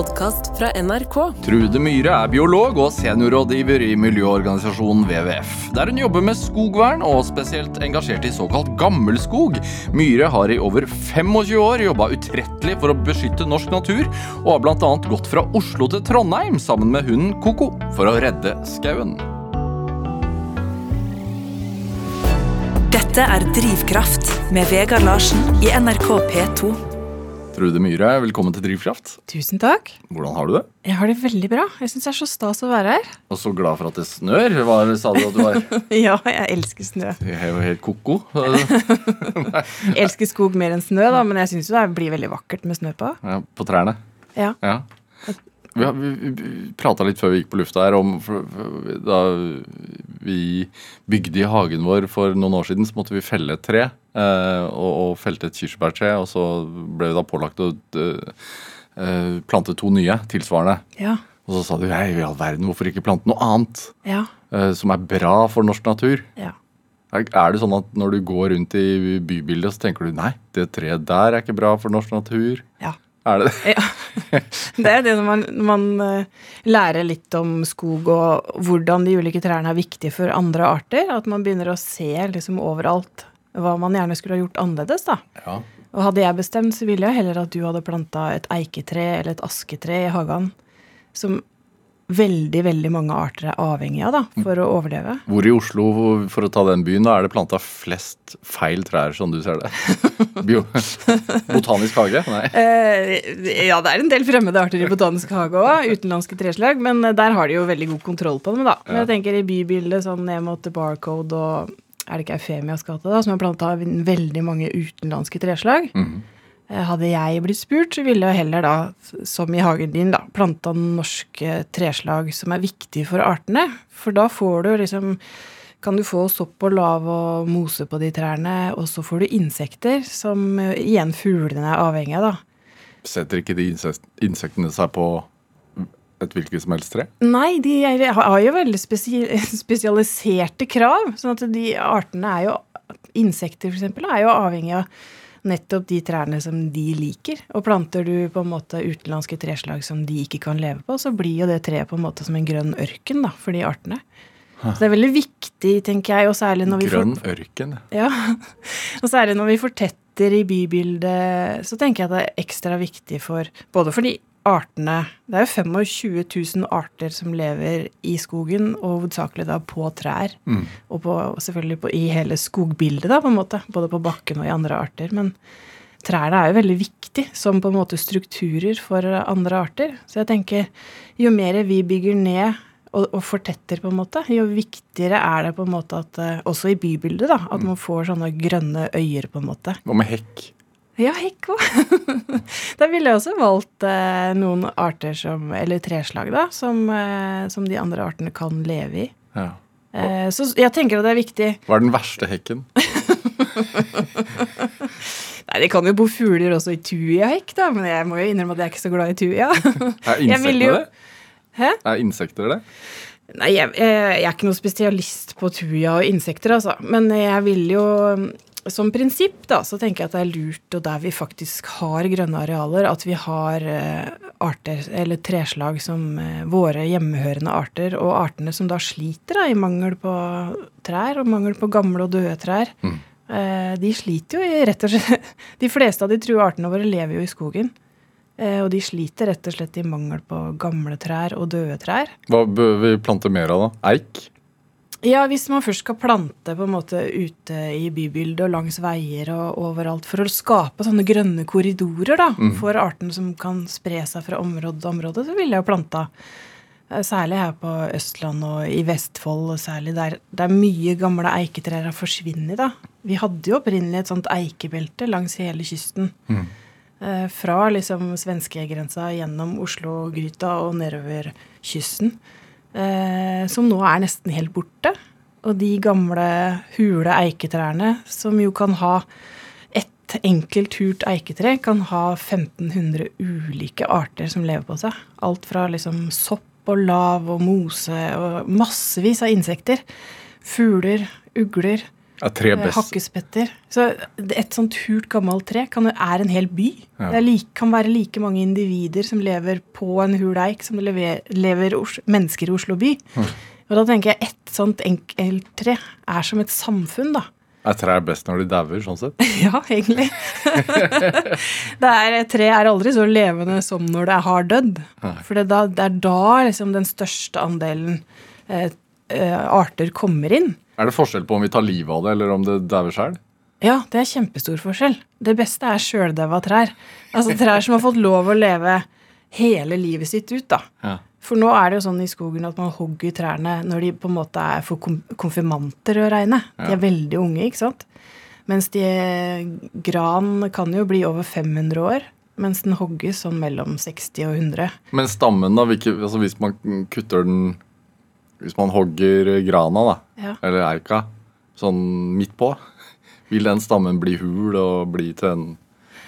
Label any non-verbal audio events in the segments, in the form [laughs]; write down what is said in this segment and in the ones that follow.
podkast fra NRK. Trude Myhre er biolog og seniorrådgiver i miljøorganisasjonen WWF. Der hun jobber med skogvern og spesielt engasjert i såkalt gammelskog. Myhre har i over 25 år jobba utrettelig for å beskytte norsk natur, og har bl.a. gått fra Oslo til Trondheim sammen med hunden Koko for å redde skauen. Dette er Drivkraft med Vegard Larsen i NRK P2. Trude Myhre, velkommen til Drivkraft. Tusen takk. Hvordan har du det? Jeg har det veldig bra. Jeg syns det er så stas å være her. Og så glad for at det snør. Hva sa du at du var? [laughs] Ja, jeg elsker snø. Jeg er jo helt koko. [laughs] Elsker skog mer enn snø, da, men jeg syns det blir veldig vakkert med snø på. Ja, på trærne. Ja. Ja. Vi, har- vi, vi prata litt før vi gikk på lufta her om for, for, Da vi bygde i hagen vår for noen år siden, så måtte vi felle et tre. Eh, og, og felte et kirsebærtre, og så ble vi da pålagt å eh, eh, plante to nye tilsvarende. Ja. Og så sa du hei, i all verden, hvorfor ikke plante noe annet Ja. eh, som er bra for norsk natur? ja. Er er det sånn at når du går rundt i bybildet, så tenker du nei, det treet der er ikke bra for norsk natur? ja. Er det det? Ja. Det er det når man, når man eh, lærer litt om skog og hvordan de ulike trærne er viktige for andre arter. At man begynner å se liksom overalt hva man gjerne skulle ha gjort annerledes. da. Ja. Og hadde jeg bestemt, så ville jeg heller at du hadde planta et eiketre eller et asketre i hagen. Som veldig, veldig mange arter er avhengig av da, for å overleve. Hvor i Oslo, for å ta den byen, da er det planta flest feil trær, som du ser det? [laughs] [laughs] Botanisk hage? Nei. Eh, ja, det er en del fremmede arter i botanisk hage òg, utenlandske treslag, men eh, der har de jo veldig god kontroll på dem, da. Men jeg tenker i bybildet sånn ned mot Barcode og er det ikke Eufemias gate, da, som har planta veldig mange utenlandske treslag. Eh, Hadde jeg blitt spurt, så ville jeg heller da, som i hagen din, da, planta norske treslag som er viktige for artene. For da får du liksom kan du få sopp og lav og mose på de trærne, og så får du insekter, som eh, igjen fuglene er avhengig av, da. Setter ikke de insektene seg på et hvilket som helst tre? Nei, de er, har jo veldig spesialiserte krav. Sånn at de artene er jo Insekter, eksempel, er jo avhengig av nettopp de trærne som de liker. Og planter du på en måte utenlandske treslag som de ikke kan leve på, så blir jo det treet på en måte som en grønn ørken da, for de artene. Så det er veldig viktig, tenker jeg, og særlig når vi får Grønn ørken. Ja, [laughs] og særlig når vi fortetter i bybildet, så tenker jeg at det er ekstra viktig for Både for de artene Det er jo 25 000 arter som lever i skogen, og hovedsakelig da på trær. Og på, selvfølgelig på, i hele skogbildet, da, på en måte. Både på bakken og i andre arter. Men trærne er jo veldig viktig som på en måte strukturer for andre arter. Så jeg tenker jo mer vi bygger ned og, og fortetter, på en måte, jo viktigere er det på en måte at eh, Også i bybildet, da. At man får sånne grønne øyer, på en måte. Hva med hekk? Ja, hekk òg. [laughs] da ville jeg også valgt eh, noen arter som Eller treslag, da, som, eh, som de andre artene kan leve i. Ja. Eh, så jeg tenker at det er viktig Hva er den verste hekken? [laughs] [laughs] Nei, det kan jo bo fugler også i tujahekk, da, men jeg må jo innrømme at jeg er ikke så glad i tuja. Er insekter jo- det? Hæ? Er insekter det? Nei, jeg, jeg, jeg er ikke noen spesialist på tuja og insekter, altså. Men jeg vil jo Som prinsipp, da, så tenker jeg at det er lurt, og der vi faktisk har grønne arealer, at vi har eh, arter, eller treslag som eh, våre hjemmehørende arter, og artene som da sliter da, i mangel på trær, og mangel på gamle og døde trær. Eh, de sliter jo i rett og slett [laughs] De fleste av de true artene våre lever jo i skogen. Eh, og de sliter rett og slett i mangel på gamle trær og døde trær. Hva bør vi plante mer av, da? Eik? Ja, hvis man først skal plante på en måte ute i bybildet og langs veier og overalt for å skape sånne grønne korridorer da, for artene som kan spre seg fra område til område, så ville jeg jo planta. eh, Særlig her på Østlandet og i Vestfold, og særlig der, der mye gamle eiketrær har forsvunnet. da. Vi hadde jo opprinnelig et sånt eikebelte langs hele kysten. Mm. fra liksom svenskegrensa gjennom Oslo-gryta og nedover kysten. Eh, som nå er nesten helt borte. Og de gamle hule eiketrærne, som jo kan ha ett enkelt hult eiketre, kan ha 1500 ulike arter som lever på seg. Alt fra liksom sopp og lav og mose og massevis av insekter. Fugler, ugler. Tre Eh, best? Hakkespetter. Så et sånt hult gammelt tre kan, er en hel by. Ja. Det like, kan være like mange individer som lever på en hul eik, som det lever, lever Os mennesker i Oslo by. Og da tenker jeg ett sånt enkelttre er som et samfunn, da. Er trær best når de dauer, sånn sett? [laughs] Ja, egentlig. [laughs] det er, tre er aldri så levende som når det har dødd. For det, da, det er da liksom den største andelen eh, eh, arter kommer inn. Er det forskjell på om vi tar livet av det, eller om det dauer sjøl? Ja, det er kjempestor forskjell. Det beste er sjøldaua trær. Altså trær som har fått lov å leve hele livet sitt ut, da. Ja. For nå er det jo sånn i skogen at man hogger trærne når de på en måte er for konfirmanter å regne. De er veldig unge, ikke sant. Mens de, gran kan jo bli over 500 år, mens den hogges sånn mellom 60 og 100. Men stammen, da? Hvilke, altså hvis man kutter den Hvis man hogger grana, da, Ja. eller eika, sånn midt på, vil den stammen bli hul og bli til en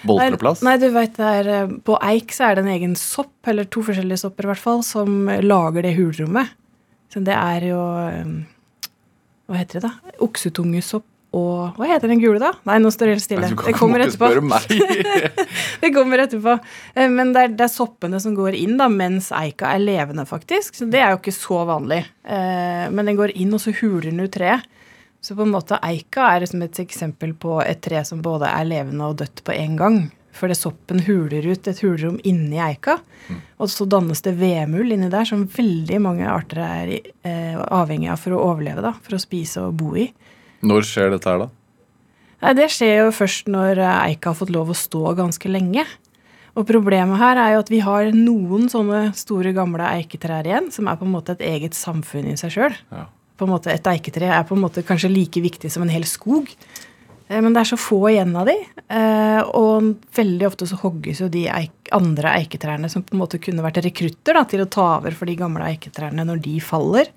boltreplass? Nei, du er, eh, På eik så er det en egen sopp, eller to forskjellige sopper i hvert fall, som lager det hulrommet. Så det er jo eh, Hva heter det, da? Oksetungesopp og Hva heter den gule, da? Nei, nå står det helt stille. Det kommer etterpå. [laughs] Det kommer etterpå. Eh, Men det er, det er soppene som går inn da, mens eika er levende, faktisk. Så det er jo ikke så vanlig. Eh, Men den går inn, og så huler den ut treet. Så på en måte eika er liksom et eksempel på et tre som både er levende og dødt på en gang. Fordi soppen huler ut et hulrom inni eika. Og så dannes det vemul inni der, som veldig mange arter er eh, avhengig av for å overleve. da, For å spise og bo i. Når skjer dette her, da? Det skjer jo først når eh, eika har fått lov å stå ganske lenge. Og problemet her er jo at vi har noen sånne store, gamle eiketrær igjen, som er på en måte et eget samfunn i seg sjøl. Ja. Et eiketre er på en måte kanskje like viktig som en hel skog. Eh, Men det er så få igjen av de, eh, og veldig ofte så hogges jo de andre eiketrærne som på en måte kunne vært rekrutter da, til å ta over for de gamle eiketrærne når de faller.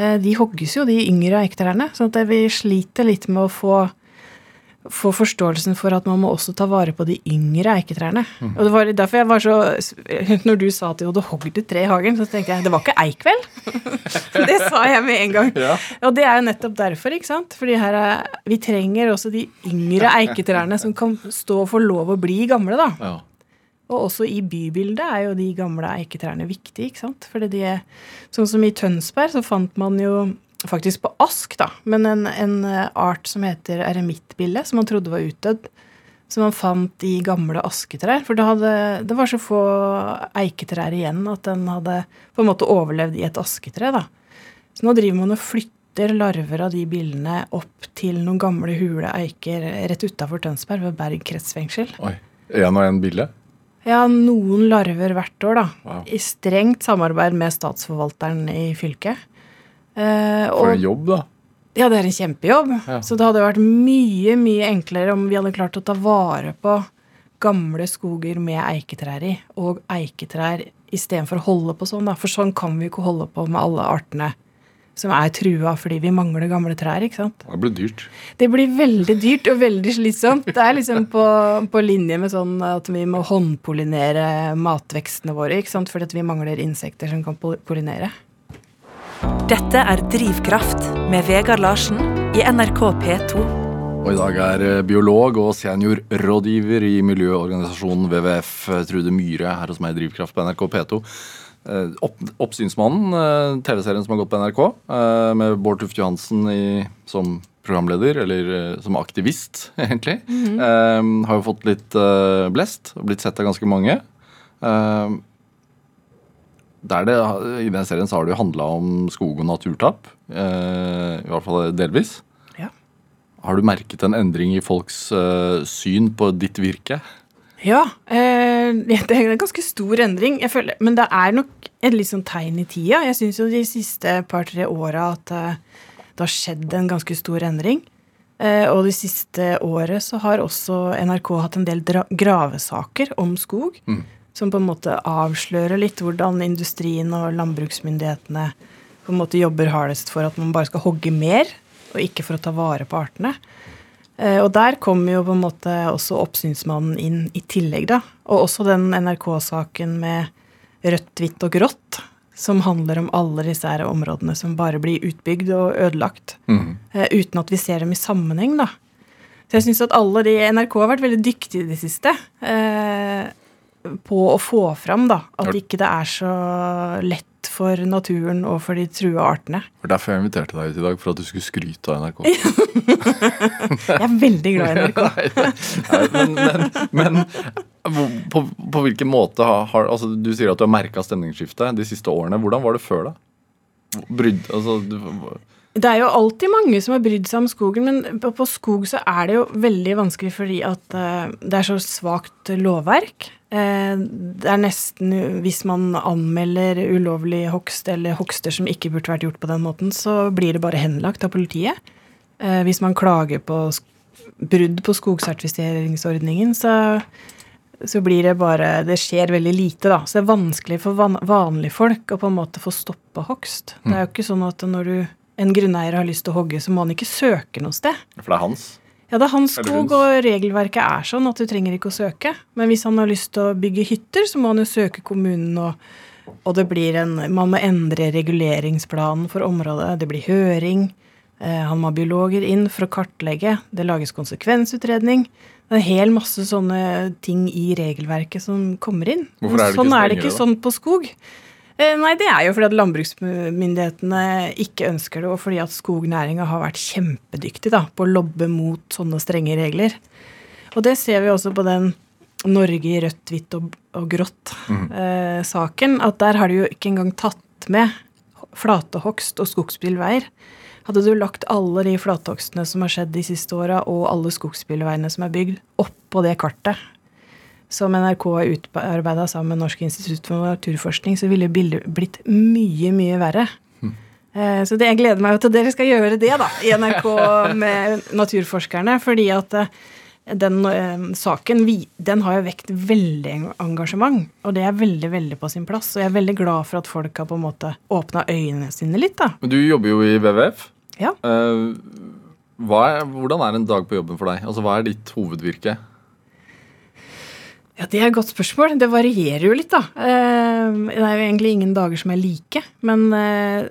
Eh, De hogges jo, de yngre eiketrærne, sånn at vi sliter litt med å få få forståelsen for at man må også ta vare på de yngre eiketrærne. Og det var derfor jeg var så Når du sa at du hogg et tre i hagen, så tenkte jeg det var ikke eik, vel? [laughs] det sa jeg med en gang. Ja. Og det er jo nettopp derfor, ikke sant? Fordi her er, vi trenger også de yngre [laughs] eiketrærne som kan stå og få lov å bli gamle, da. Ja. Og også i bybildet er jo de gamle eiketrærne viktige, ikke sant? Fordi de er Sånn som i Tønsberg så fant man jo faktisk på Ask, da, men en, en eh, art som heter eremittbille, som man trodde var utdødd. Som man fant i gamle asketrær. For det, hadde, det var så få eiketrær igjen at den hadde på en måte overlevd i et asketre. da. Så nå driver man og flytter larver av de billene opp til noen gamle hule eiker rett utafor Tønsberg, ved Berg kretsfengsel. Oi. Én og én bille? Ja, noen larver hvert år, da. Wow. I strengt samarbeid med statsforvalteren i fylket. Eh, For en jobb, da. ja, det er en kjempejobb. Ja. Så det hadde vært mye, mye enklere om vi hadde klart å ta vare på gamle skoger med eiketrær i, og eiketrær istedenfor å holde på sånn, da. For sånn kan vi ikke holde på med alle artene som er trua fordi vi mangler gamle trær, ikke sant. Det blir dyrt. Det blir veldig dyrt og veldig slitsomt. Det er liksom på, på linje med sånn at vi må håndpollinere matvekstene våre, ikke sant? fordi at vi mangler insekter som kan pollinere. Dette er Drivkraft med Vegard Larsen i NRK P2. Og i dag er eh, biolog og seniorrådgiver i miljøorganisasjonen WWF eh, Trude Myhre her hos meg i Drivkraft på NRK P2. Eh, Opp, Oppsynsmannen, eh, TV-serien som har gått på NRK, eh, med Bård Tufte Johansen i, som programleder, eller som aktivist, [laughs] egentlig, eh, har jo fått litt blest og blitt sett av ganske mange. Det, I den serien så har det jo handla om skog- og naturtap, eh, i hvert fall delvis. Ja. Har du merket en endring i folks syn på ditt virke? Ja, eh, [laughs] det er en ganske stor endring. Jeg føler, men det er nok et litt sånn tegn i tida. Jeg syns jo de siste par-tre åra at eh, det har skjedd en ganske stor endring. Eh, og det siste året så har også NRK hatt en del gravesaker om skog. Som på en måte avslører litt hvordan industrien og landbruksmyndighetene på en måte jobber hardest for at man bare skal hogge mer, og ikke for å ta vare på artene. Eh, Og der kommer jo på en måte også oppsynsmannen inn i tillegg, da. Og også den NRK-saken med rødt, hvitt og grått, som handler om alle disse her områdene som bare blir utbygd og ødelagt. Mhm. eh, uten at vi ser dem i sammenheng, da. Så jeg syns at alle de NRK har vært veldig dyktige i det siste eh, på å få fram da, at ikke det er så lett for naturen og for de trua artene. For Derfor jeg inviterte deg ut i dag, for at du skulle skryte av NRK. [laughs] Jeg er veldig glad i [laughs] NRK. Nei, men, men, men på, på hvilken måte har, altså, Du sier at du har merka stemningsskiftet de siste årene. Hvordan var det før, da? Brydd, altså, du, Det er jo alltid mange som har brydd seg om skogen, men på, på skog så er det jo veldig vanskelig fordi at eh, det er så svakt lovverk. Eh, det er nesten Hvis man anmelder ulovlig hogst eller hogster som ikke burde vært gjort på den måten, så blir det bare henlagt av politiet. Eh, hvis man klager på brudd på skogsertifiseringsordningen, så så blir det bare Det skjer veldig lite, da. Så det er vanskelig for van vanlige folk å på en måte få stoppa hogst. Det er jo ikke sånn at når du, en grunneier har lyst til å hogge, så må han ikke søke noe sted. for det er hans. Ja, det er hans skog, og regelverket er sånn at du trenger ikke å søke. Men hvis han har lyst til å bygge hytter, så må han jo søke kommunen, og, og det blir en Man må endre reguleringsplanen for området. Det blir høring. Eh, han må ha biologer inn for å kartlegge. Det lages konsekvensutredning. Det er en hel masse sånne ting i regelverket som kommer inn. Hvorfor er det ikke sånn er det ikke sånn på skog. Nei, det er jo fordi at landbruksmyndighetene ikke ønsker det, og fordi at skognæringa har vært kjempedyktig da, på å lobbe mot sånne strenge regler. Og det ser vi også på den Norge i rødt, hvitt og, og grått-saken, at der har de jo ikke engang tatt med flatehogst og skogsbilveier. Hadde du lagt alle de flathogstene som har skjedd de siste åra, og alle skogsbilveiene som er bygd, oppå det kartet, som NRK har utarbeida sammen med Norsk institutt for naturforskning, så ville bildet blitt mye, mye verre. Eh, Så det, jeg gleder meg jo til dere skal gjøre det da, i NRK med naturforskerne. Fordi at eh, den eh, saken vi, den har jo vekt veldig engasjement. Og det er veldig veldig på sin plass. Og jeg er veldig glad for at folk har på en måte åpna øynene sine litt. da. Men du jobber jo i WWF. Ja. Eh, er, hvordan er en dag på jobben for deg? Altså, Hva er ditt hovedvirke? Ja, Det er et godt spørsmål. Det varierer jo litt, da. Eh, Det er jo egentlig ingen dager som er like. Men eh,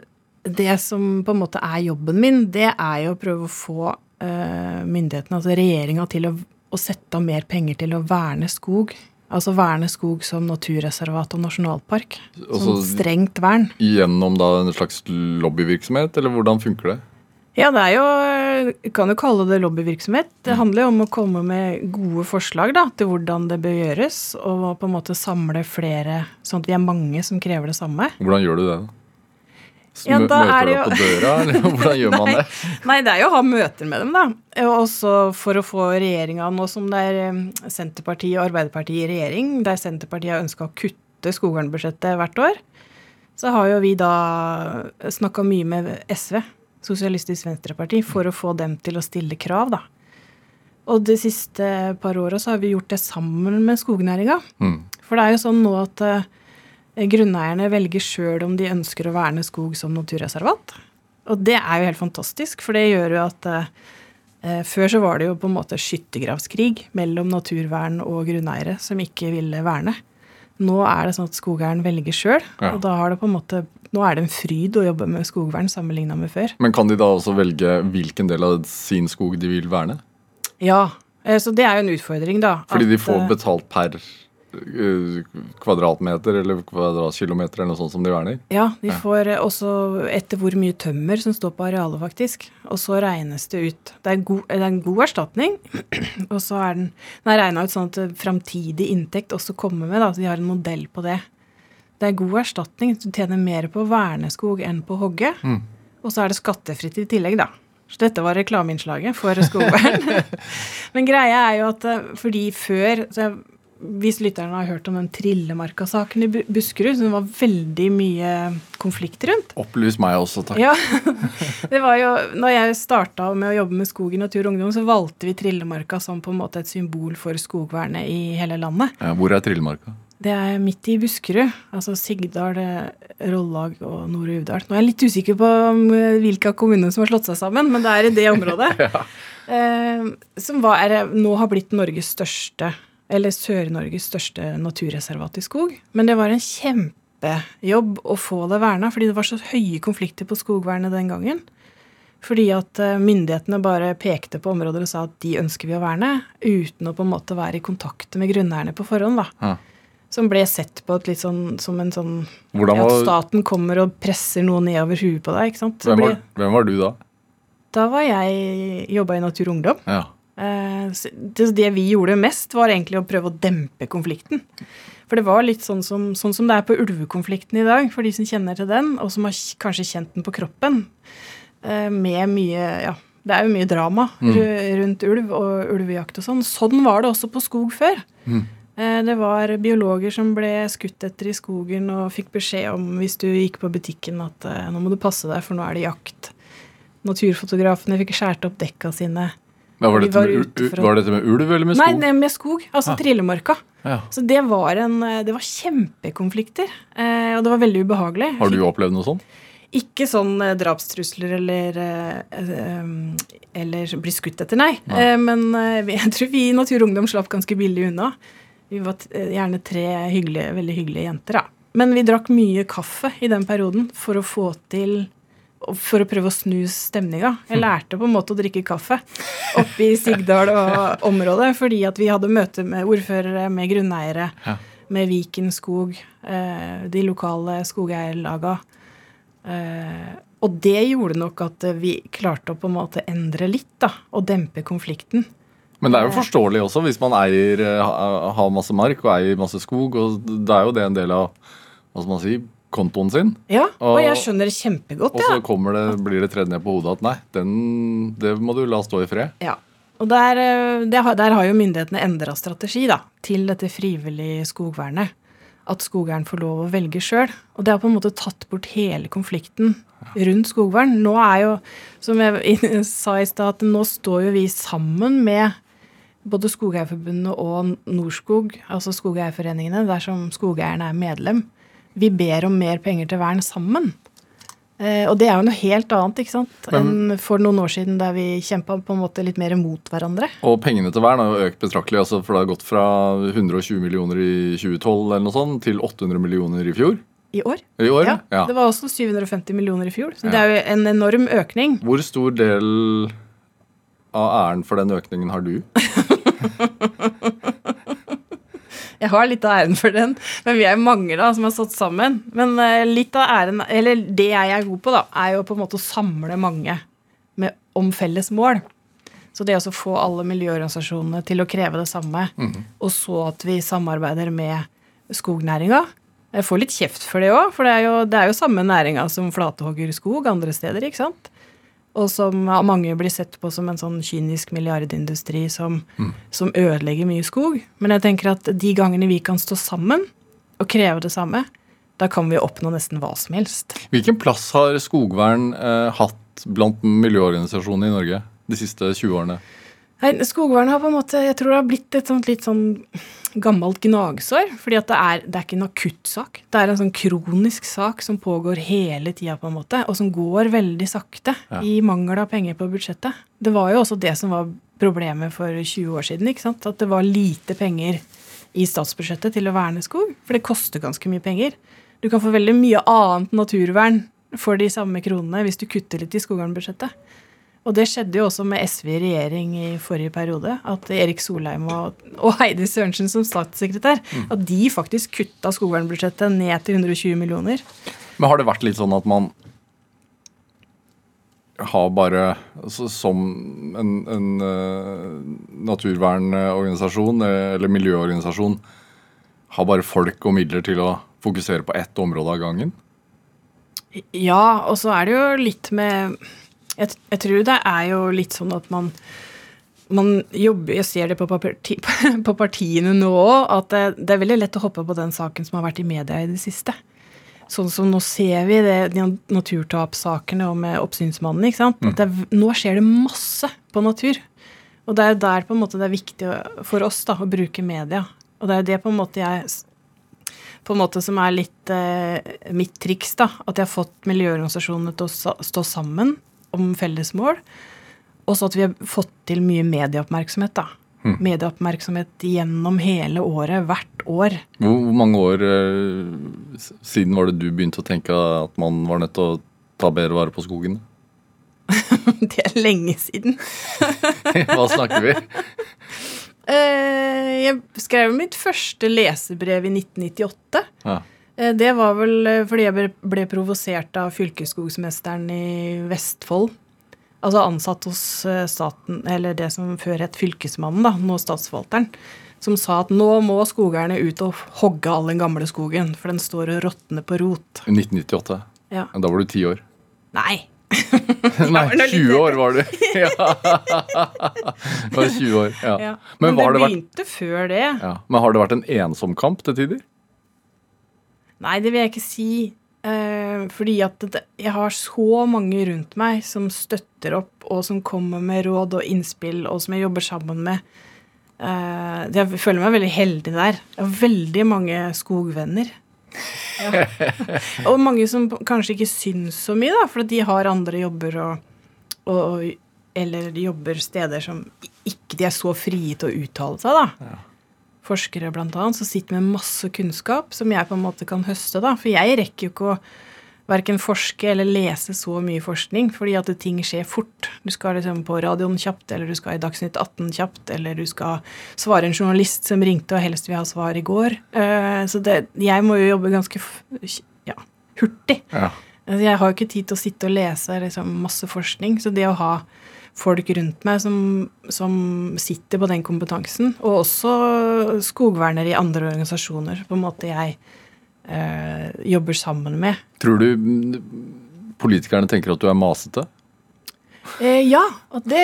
det som på en måte er jobben min, det er jo å prøve å få eh, myndighetene, altså regjeringa, til å, å sette av mer penger til å verne skog. Altså verne skog som naturreservat og nasjonalpark. Altså- Sånn strengt vern. Gjennom da en slags lobbyvirksomhet, eller hvordan funker det? Ja, det er jo kan jo kalle det lobbyvirksomhet. Det handler jo om å komme med gode forslag da, til hvordan det bør gjøres, og på en måte samle flere, sånn at vi er mange som krever det samme. Hvordan gjør du det? da? Ja, Møter er du opp jo- på døra, eller [laughs] hvordan gjør man det? Nei, det er jo å ha møter med dem, da. Og også for å få regjeringa Nå som det er Senterpartiet og Arbeiderpartiet i regjering, der Senterpartiet har ønska å kutte skogvernbudsjettet hvert år, så har jo vi da snakka mye med SV, Sosialistisk Venstreparti, for å få dem til å stille krav, da. Og de siste par åra så har vi gjort det sammen med skognæringa. Mm. For det er jo sånn nå at uh, grunneierne velger sjøl om de ønsker å verne skog som naturreservat. Og det er jo helt fantastisk, for det gjør jo at eh, Før så var det jo på en måte skyttergravskrig mellom naturvern og grunneiere som ikke ville verne. Nå er det sånn at skogeieren velger sjøl, Ja. og da har det på en måte, nå er det en fryd å jobbe med skogvern sammenligna med før. Men kan de da også velge hvilken del av sin skog de vil verne? Ja, eh, så det er jo en utfordring, da. Fordi de får eh, betalt per kvadratmeter eller kvadratkilometer eller noe sånt som de verner? Ja, de får eh, også etter hvor mye tømmer som står på arealet, faktisk. Og så regnes det ut. Det er, god, det er en god erstatning. [clears throat] og så er den, den er regna ut sånn at framtidig inntekt også kommer med. da, så De har en modell på det. Det er god erstatning. Du tjener mer på verneskog enn på hogge. Mm. Og så er det skattefritt i tillegg, da. Så dette var reklameinnslaget for skogvern. [laughs] [laughs] Men greia er jo at eh, fordi før så jeg, Hvis lytterne har hørt om den Trillemarka-saken i Buskerud, så det var veldig mye konflikt rundt. Opplys meg også, takk. Ja, [laughs] det var jo, når jeg starta med å jobbe med skog i Natur og Ungdom, så valgte vi Trillemarka som på en måte et symbol for skogvernet i hele landet. Ja, hvor er Trillemarka? Det er midt i Buskerud. Altså Sigdal, eh, Rollag og Nord-Uvdal. Nå er jeg litt usikker på um, hvilke av kommunene som har slått seg sammen, men det er i det området. [laughs] eh, som var, nå har blitt Norges største, eller Sør-Norges største naturreservat i skog. Men det var en kjempejobb å få det verna, fordi det var så høye konflikter på skogvernet den gangen. Fordi at eh, myndighetene bare pekte på områder og sa at de ønsker vi å verne, uten å på en måte være i kontakt med grunneierne på forhånd. da. Ja. Som ble sett på litt sånn, som en sånn Hvordan At staten kommer og presser noe nedover huet på deg. ikke sant? Hvem, var, hvem var du da? da var jeg jobba i Natur og Ungdom. Ja. Eh, det, det vi gjorde mest, var egentlig å prøve å dempe konflikten. For det var litt sånn som, sånn som det er på ulvekonflikten i dag, for de som kjenner til den, og som har kanskje kjent den på kroppen. Eh, med mye Ja, det er jo mye drama ru- rundt ulv og ulvejakt og sånn. Sånn var det også på skog før. Eh, Det var biologer som ble skutt etter i skogen og fikk beskjed om hvis du gikk på butikken at nå må du passe deg, for nå er det jakt. Naturfotografene fikk skåret opp dekka sine. Ja, var, dette var med, for var dette med ulv eller med skog? nei, med skog. Altså Ah. Trillemarka. Ja. Så det var, en, eh, det var kjempekonflikter. Eh, og det var veldig ubehagelig. Har du opplevd noe sånt? Ikke sånn eh, drapstrusler eller eh, Eller bli skutt etter, nei. nei. men [laughs] jeg tror vi i Natur og Ungdom slapp ganske billig unna. Vi var gjerne tre hyggelige, veldig hyggelige jenter, da. Men vi drakk mye kaffe i den perioden for å få til For å prøve å snu stemninga. Jeg lærte på en måte å drikke kaffe oppe i Sigdal og området, fordi at vi hadde møte med ordførere, med grunneiere, Ja. med Viken skog, eh, de lokale skogeierlaga. Eh, og det gjorde nok at vi klarte å på en måte endre litt, da, og dempe konflikten. Men det er jo forståelig også, hvis man eier, eh, har masse mark og eier masse skog. og Det er jo det en del av hva skal man si, kontoen sin. Ja, og Og- jeg skjønner det kjempegodt, Og så kommer det, blir det tredd ned på hodet at nei, den, det må du la stå i fred. ja. Og der, eh, det har- der har jo myndighetene endra strategi da, til dette frivillige skogvernet. At skogeieren får lov å velge sjøl. Og det har på en måte tatt bort hele konflikten rundt skogvern. Nå er jo, som jeg [laughs] sa i stad, nå står jo vi sammen med både Skogeierforbundet og Norskog, altså skogeierforeningene, dersom skogeieren er medlem. Vi ber om mer penger til vern sammen. Eh, og det er jo noe helt annet ikke sant? enn for noen år siden der vi kjempa på en måte litt mer mot hverandre. Og pengene til vern har jo økt betraktelig, altså, for det har gått fra 120 millioner i 2012 eller noe sånt, til 800 millioner i fjor. I år. I år, Ja, ja. Det var også 750 millioner i fjor. Så det er jo en enorm økning. Hvor stor del av æren for den økningen har du? [laughs] [laughs] Jeg har litt av æren for den, men vi er mange da som har stått sammen. Men eh, litt av æren, eller det jeg er god på, da, er jo på en måte å samle mange med, om felles mål. Så det å få alle miljøorganisasjonene til å kreve det samme, og så at vi samarbeider med skognæringa. Jeg får litt kjeft for det òg, for det er, jo, det er jo samme næringa som flatehogger skog andre steder, ikke sant? Og som av mange blir sett på som en sånn kynisk milliardindustri som, som ødelegger mye skog. Men jeg tenker at de gangene vi kan stå sammen og kreve det samme, da kan vi oppnå nesten hva som helst. Hvilken plass har skogvern eh, hatt blant miljøorganisasjonene i Norge de siste 20 årene? Nei, Skogvern har på en måte, jeg tror det har blitt et sånt litt sånn gammelt gnagsår. fordi det er, det er ikke en akuttsak. Det er en sånn kronisk sak som pågår hele tida, på en måte, og som går veldig sakte Ja. i mangel av penger på budsjettet. Det var jo også det som var problemet for 20 år siden. ikke sant? At det var lite penger i statsbudsjettet til å verne skog. For det koster ganske mye penger. Du kan få veldig mye annet naturvern for de samme kronene hvis du kutter litt i skogvernbudsjettet. Og det skjedde jo også med SV i regjering i forrige periode. At Erik Solheim og, og Heidi Sørensen som statssekretær at de faktisk kutta skogvernbudsjettet ned til 120 millioner. Men har det vært litt sånn at man har bare altså, Som en, en uh, naturvernorganisasjon eh, eller miljøorganisasjon har bare folk og midler til å fokusere på ett område av gangen? Ja, og så er det jo litt med Jeg, jeg tror det er jo litt sånn at man man jobber, Jeg ser det på, parti, [laughs] på partiene nå òg, at det, det er veldig lett å hoppe på den saken som har vært i media i det siste. Sånn som nå ser vi det, de naturtapssakene og med oppsynsmannen. ikke sant? Mm. det, nå skjer det masse på natur. Og det er jo der på en måte det er viktig for oss da, å bruke media. Og det er jo det på en måte jeg på en måte som er litt eh, mitt triks. da, At jeg har fått miljøorganisasjonene til å stå sammen om felles mål. Og så at vi har fått til mye medieoppmerksomhet. da. Medieoppmerksomhet gjennom hele året, hvert år. Hvor, hvor mange år eh, siden var det du begynte å tenke at man var nødt til å ta bedre vare på skogen? [laughs] Det er lenge siden. [laughs] Hva snakker vi? Eh, Jeg skrev mitt første lesebrev i 1998. Ja. Eh, Det var vel eh, fordi jeg ble- provosert av fylkesskogsmesteren i Vestfold. Altså ansatt hos eh, staten, eller det som før het Fylkesmannen, da, nå Statsforvalteren. Som sa at nå må skogeierne ut og hogge all den gamle skogen, for den står og råtner på rot. I 1998. Ja. Da var du ti år. Nei. [laughs] Nei, [laughs] var nå litt 20 år var du. [laughs] Ja. Det var 20 år, ja. Ja. Men, Men, det det vært, begynte før det. ja. Men har det vært en ensom kamp til tider? Nei, det vil jeg ikke si. Eh, fordi at det, jeg har så mange rundt meg som støtter opp, og som kommer med råd og innspill, og som jeg jobber sammen med. Eh, jeg føler meg veldig heldig der. Jeg har veldig mange skogvenner. Ja. [laughs] og mange som kanskje ikke syns så mye, da, for de har andre jobber og, og Eller de jobber steder som ikke de er så frie til å uttale seg, da forskere annet, som sitter med masse kunnskap som jeg på en måte kan høste. da. For jeg rekker jo ikke å verken forske eller lese så mye forskning, fordi at ting skjer fort. Du skal liksom på radioen kjapt, eller du skal i Dagsnytt 18 kjapt, eller du skal svare en journalist som ringte og helst vil ha svar i går. Eh, så det, jeg må jo jobbe ganske ja, hurtig. Ja. Altså, Jeg har jo ikke tid til å sitte og lese liksom, masse forskning, så det å ha folk rundt meg som, som sitter på den kompetansen, og også skogvernere i andre organisasjoner, på en måte jeg eh, jobber sammen med. Tror du politikerne tenker at du er masete? Eh, ja, og det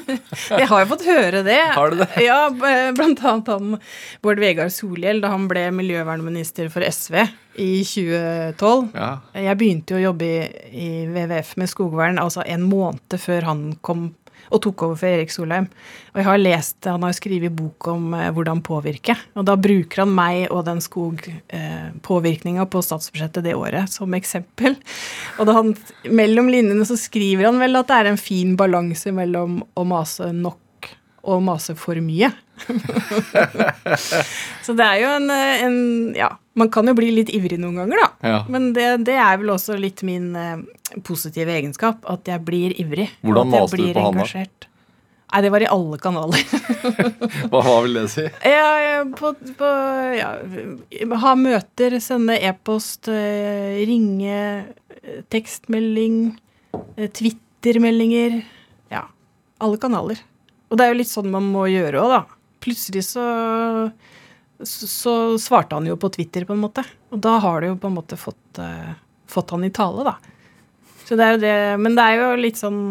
[laughs] Jeg har jo fått høre det. Har du det? Ja, blant annet han Bård Vegar Solhjell da han ble miljøvernminister for SV i 2012. Ja. Jeg begynte jo å jobbe i, i WWF med skogvern altså en måned før han kom og tok over for Erik Solheim. Og jeg har lest, Han har skrevet bok om eh, hvordan påvirke. Og da bruker han meg og den skogpåvirkninga på statsbudsjettet det året som eksempel. Og han, mellom linjene så skriver han vel at det er en fin balanse mellom å mase nok og mase for mye. [laughs] så det er jo en, eh, en Ja, man kan jo bli litt ivrig noen ganger, da. Ja. Men det, det er vel også litt min eh, positive egenskap, at jeg blir ivrig. Hvordan maste du på han da? Nei, det var i alle kanaler. [laughs] Hva, hva vil det si? [laughs] ja, på, på, ja, ha møter, sende e-post, eh, ringe, eh, tekstmelding. Twitter-meldinger. Ja, alle kanaler. Og det er jo litt sånn man må gjøre òg, da. Plutselig så, så så svarte han jo på Twitter, på en måte. Og da har du jo på en måte fått, uh, fått han i tale, da. Så det er jo det Men det er jo litt sånn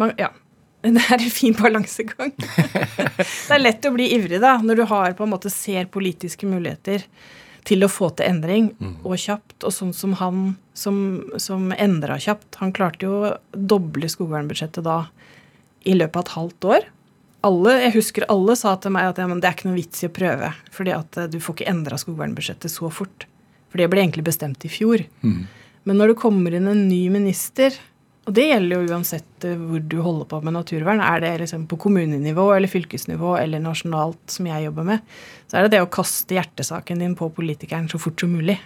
man, Ja. [laughs] Det er en fin balansegang. [laughs] det er lett å bli ivrig da, når du har på en måte ser politiske muligheter til å få til endring, og kjapt. Og sånn som han som, som endra kjapt. Han klarte jo å doble skogvernbudsjettet da i løpet av et halvt år. Alle, jeg husker alle sa til meg at ja, men det er ikke noe vits i å prøve, fordi at eh, du får ikke endra skogvernbudsjettet så fort. For det ble egentlig bestemt i fjor. Men når det kommer inn en ny minister, og det gjelder jo uansett eh, hvor du holder på med naturvern, er det liksom på kommunenivå eller fylkesnivå eller nasjonalt som jeg jobber med, så er det det å kaste hjertesaken din på politikeren så fort som mulig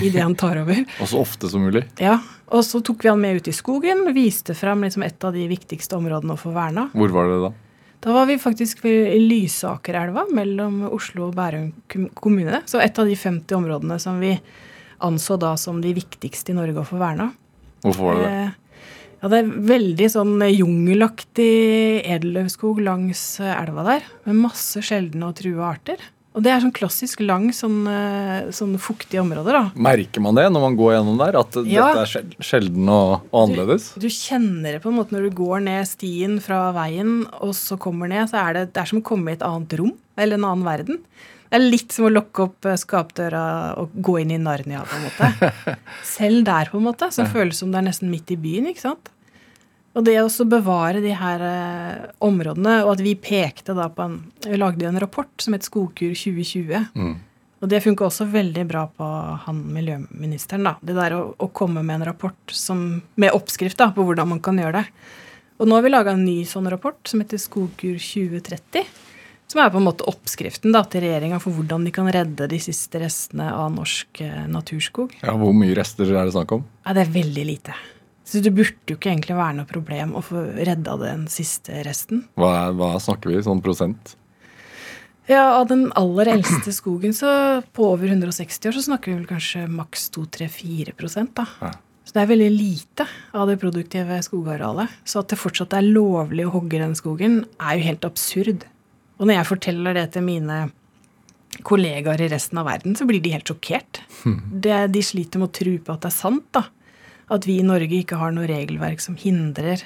idet han tar over. [laughs] Og så ofte som mulig. Ja, Og så tok vi han med ut i skogen, viste fram liksom et av de viktigste områdene å få verna. Hvor var det da? Da var vi faktisk ved Lysakerelva mellom Oslo og Bærum kommune. Så et av de 50 områdene som vi anså da som de viktigste i Norge å få verna. Hvorfor var det det? Eh, Ja, det er veldig sånn jungelaktig edeløvskog langs elva der, med masse sjeldne og trua arter. Og det er sånn klassisk lang, sånn, eh, sånn fuktige områder. da. Merker man det når man går gjennom der? At Ja. dette er sjelden og, og annerledes? Du, du kjenner det på en måte når du går ned stien fra veien, og så kommer ned, så er det, det er som å komme i et annet rom, eller en annen verden. Det er litt som å lukke opp eh, skapdøra og gå inn i Narnia, på en måte. [laughs] Selv der, på en måte, som føles som det er nesten midt i byen, ikke sant? Og det å bevare de her eh, områdene, og at vi pekte da på en Vi lagde jo en rapport som het Skogkur 2020. Mm. Og det funka også veldig bra på han miljøministeren. da. Det der å, å komme med en rapport som, med oppskrift da, på hvordan man kan gjøre det. Og nå har vi laga en ny sånn rapport som heter Skogkur 2030. Som er på en måte oppskriften da, til regjeringa for hvordan de kan redde de siste restene av norsk eh, naturskog. Ja, Hvor mye rester er det snakk om? Ja, Det er veldig lite. Så det burde jo ikke egentlig være noe problem å få redda den siste resten. Hva, hva snakker vi? Sånn prosent? Ja, Av den aller eldste skogen så på over 160 år så snakker vi vel kanskje maks 2-3-4 da. Ja. Så det er veldig lite av det produktive skogarealet. Så at det fortsatt er lovlig å hogge den skogen, er jo helt absurd. Og når jeg forteller det til mine kollegaer i resten av verden, så blir de helt sjokkert. Det, de sliter med å tro på at det er sant. da. At vi i Norge ikke har noe regelverk som hindrer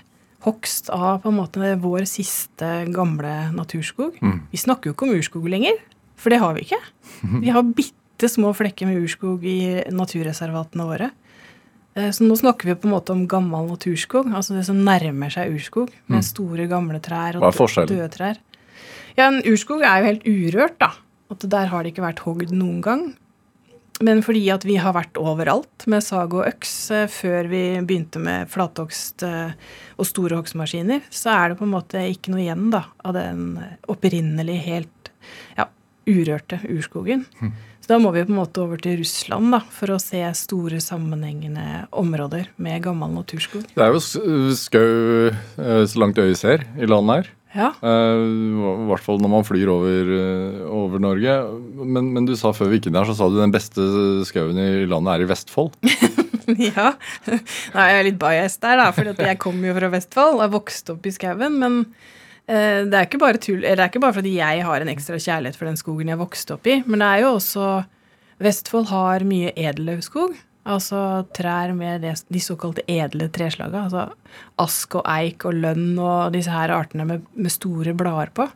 hogst av på en måte vår siste gamle naturskog. Vi snakker jo ikke om urskog lenger, for det har vi ikke. [laughs] Vi har bitte små flekker med urskog i naturreservatene våre. Eh, Så nå snakker vi på en måte om gammel naturskog, altså det som nærmer seg urskog, med store, gamle trær og døde trær. Ja, en urskog er jo helt urørt, da. At der har det ikke vært hogd noen gang. Men fordi at vi har vært overalt med sag og øks eh, før vi begynte med flathogst eh, og store hogstmaskiner, så er det på en måte ikke noe igjen da, av den opprinnelige, helt ja, urørte urskogen. Så da må vi på en måte over til Russland da, for å se store sammenhengende områder med gammel naturskog. Det er jo skau eh, så langt øyet ser i landet her. Ja, Uh, I hvert fall når man flyr over, eh, over Norge. Men, men du sa før vi gikk inn her, så sa du den beste skauen i landet er i Vestfold. [laughs] ja. Nei, jeg er litt biased der, da, for jeg kommer jo fra Vestfold og er vokst opp i skauen. Men uh, det er ikke bare tull, eller det er ikke bare fordi jeg har en ekstra kjærlighet for den skogen jeg vokste opp i, men det er jo også Vestfold har mye edellauvskog. Altså trær med de såkalte edle treslagene. Altså ask og eik og lønn og disse her artene med, med store blader på.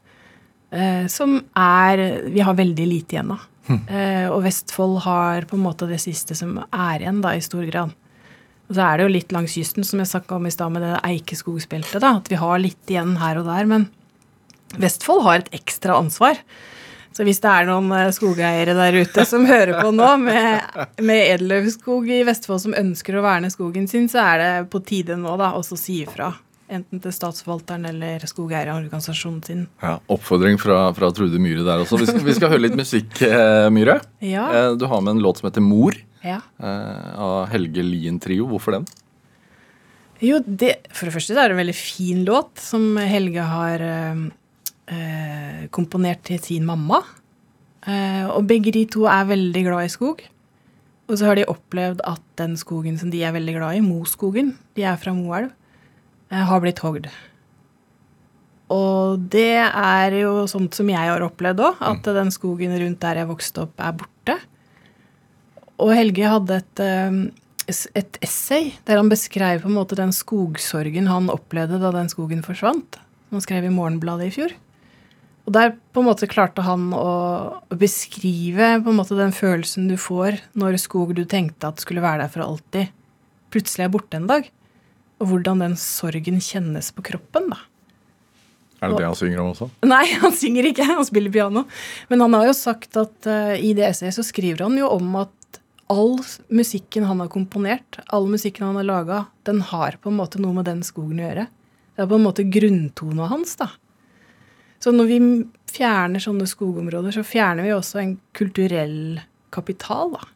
Eh, som er Vi har veldig lite igjen av. Eh, og Vestfold har på en måte det siste som er igjen, da, i stor grad. Og så er det jo litt langs kysten, som jeg snakka om i stad, med det eikeskogsbeltet, da, at vi har litt igjen her og der. Men Vestfold har et ekstra ansvar. Så hvis det er noen eh, skogeiere der ute som hører på nå, med, med edelløvskog i Vestfold som ønsker å verne skogen sin, så er det på tide nå da også å si ifra. Enten til statsforvalteren eller skogeierorganisasjonen sin. Ja, oppfordring fra, fra Trude Myhre der også. Vi skal, vi skal høre litt musikk, eh, Myhre. Ja. Eh, Du har med en låt som heter Mor ja. av Helge Lien Trio. Hvorfor den? Jo, det, for det første er det en veldig fin låt som Helge har eh, komponert til sin mamma. Eh, og begge de to er veldig glad i skog. Og så har de opplevd at den skogen som de er veldig glad i, Moskogen, de er fra Moelv, eh, har blitt hogd. Og det er jo sånt som jeg har opplevd òg, at den skogen rundt der jeg vokste opp, er borte. Og Helge hadde et, eh, et essay der han beskrev på en måte den skogsorgen han opplevde da den skogen forsvant. Han skrev i Morgenbladet i fjor. Og der på en måte klarte han å å beskrive på en måte den følelsen du får når skog du tenkte at skulle være der for alltid, plutselig er borte en dag. Og hvordan den sorgen kjennes på kroppen, da. Er det det han synger om også? Nei, [laughs] han synger ikke, han spiller piano. Men han har jo sagt at uh, i det essayet så skriver han jo om at all musikken han har komponert, all musikken han har laga, den har på en måte noe med den skogen å gjøre. Det er på en måte grunntona hans, da. Så når vi fjerner sånne skogområder, så fjerner vi også en kulturell kapital, da.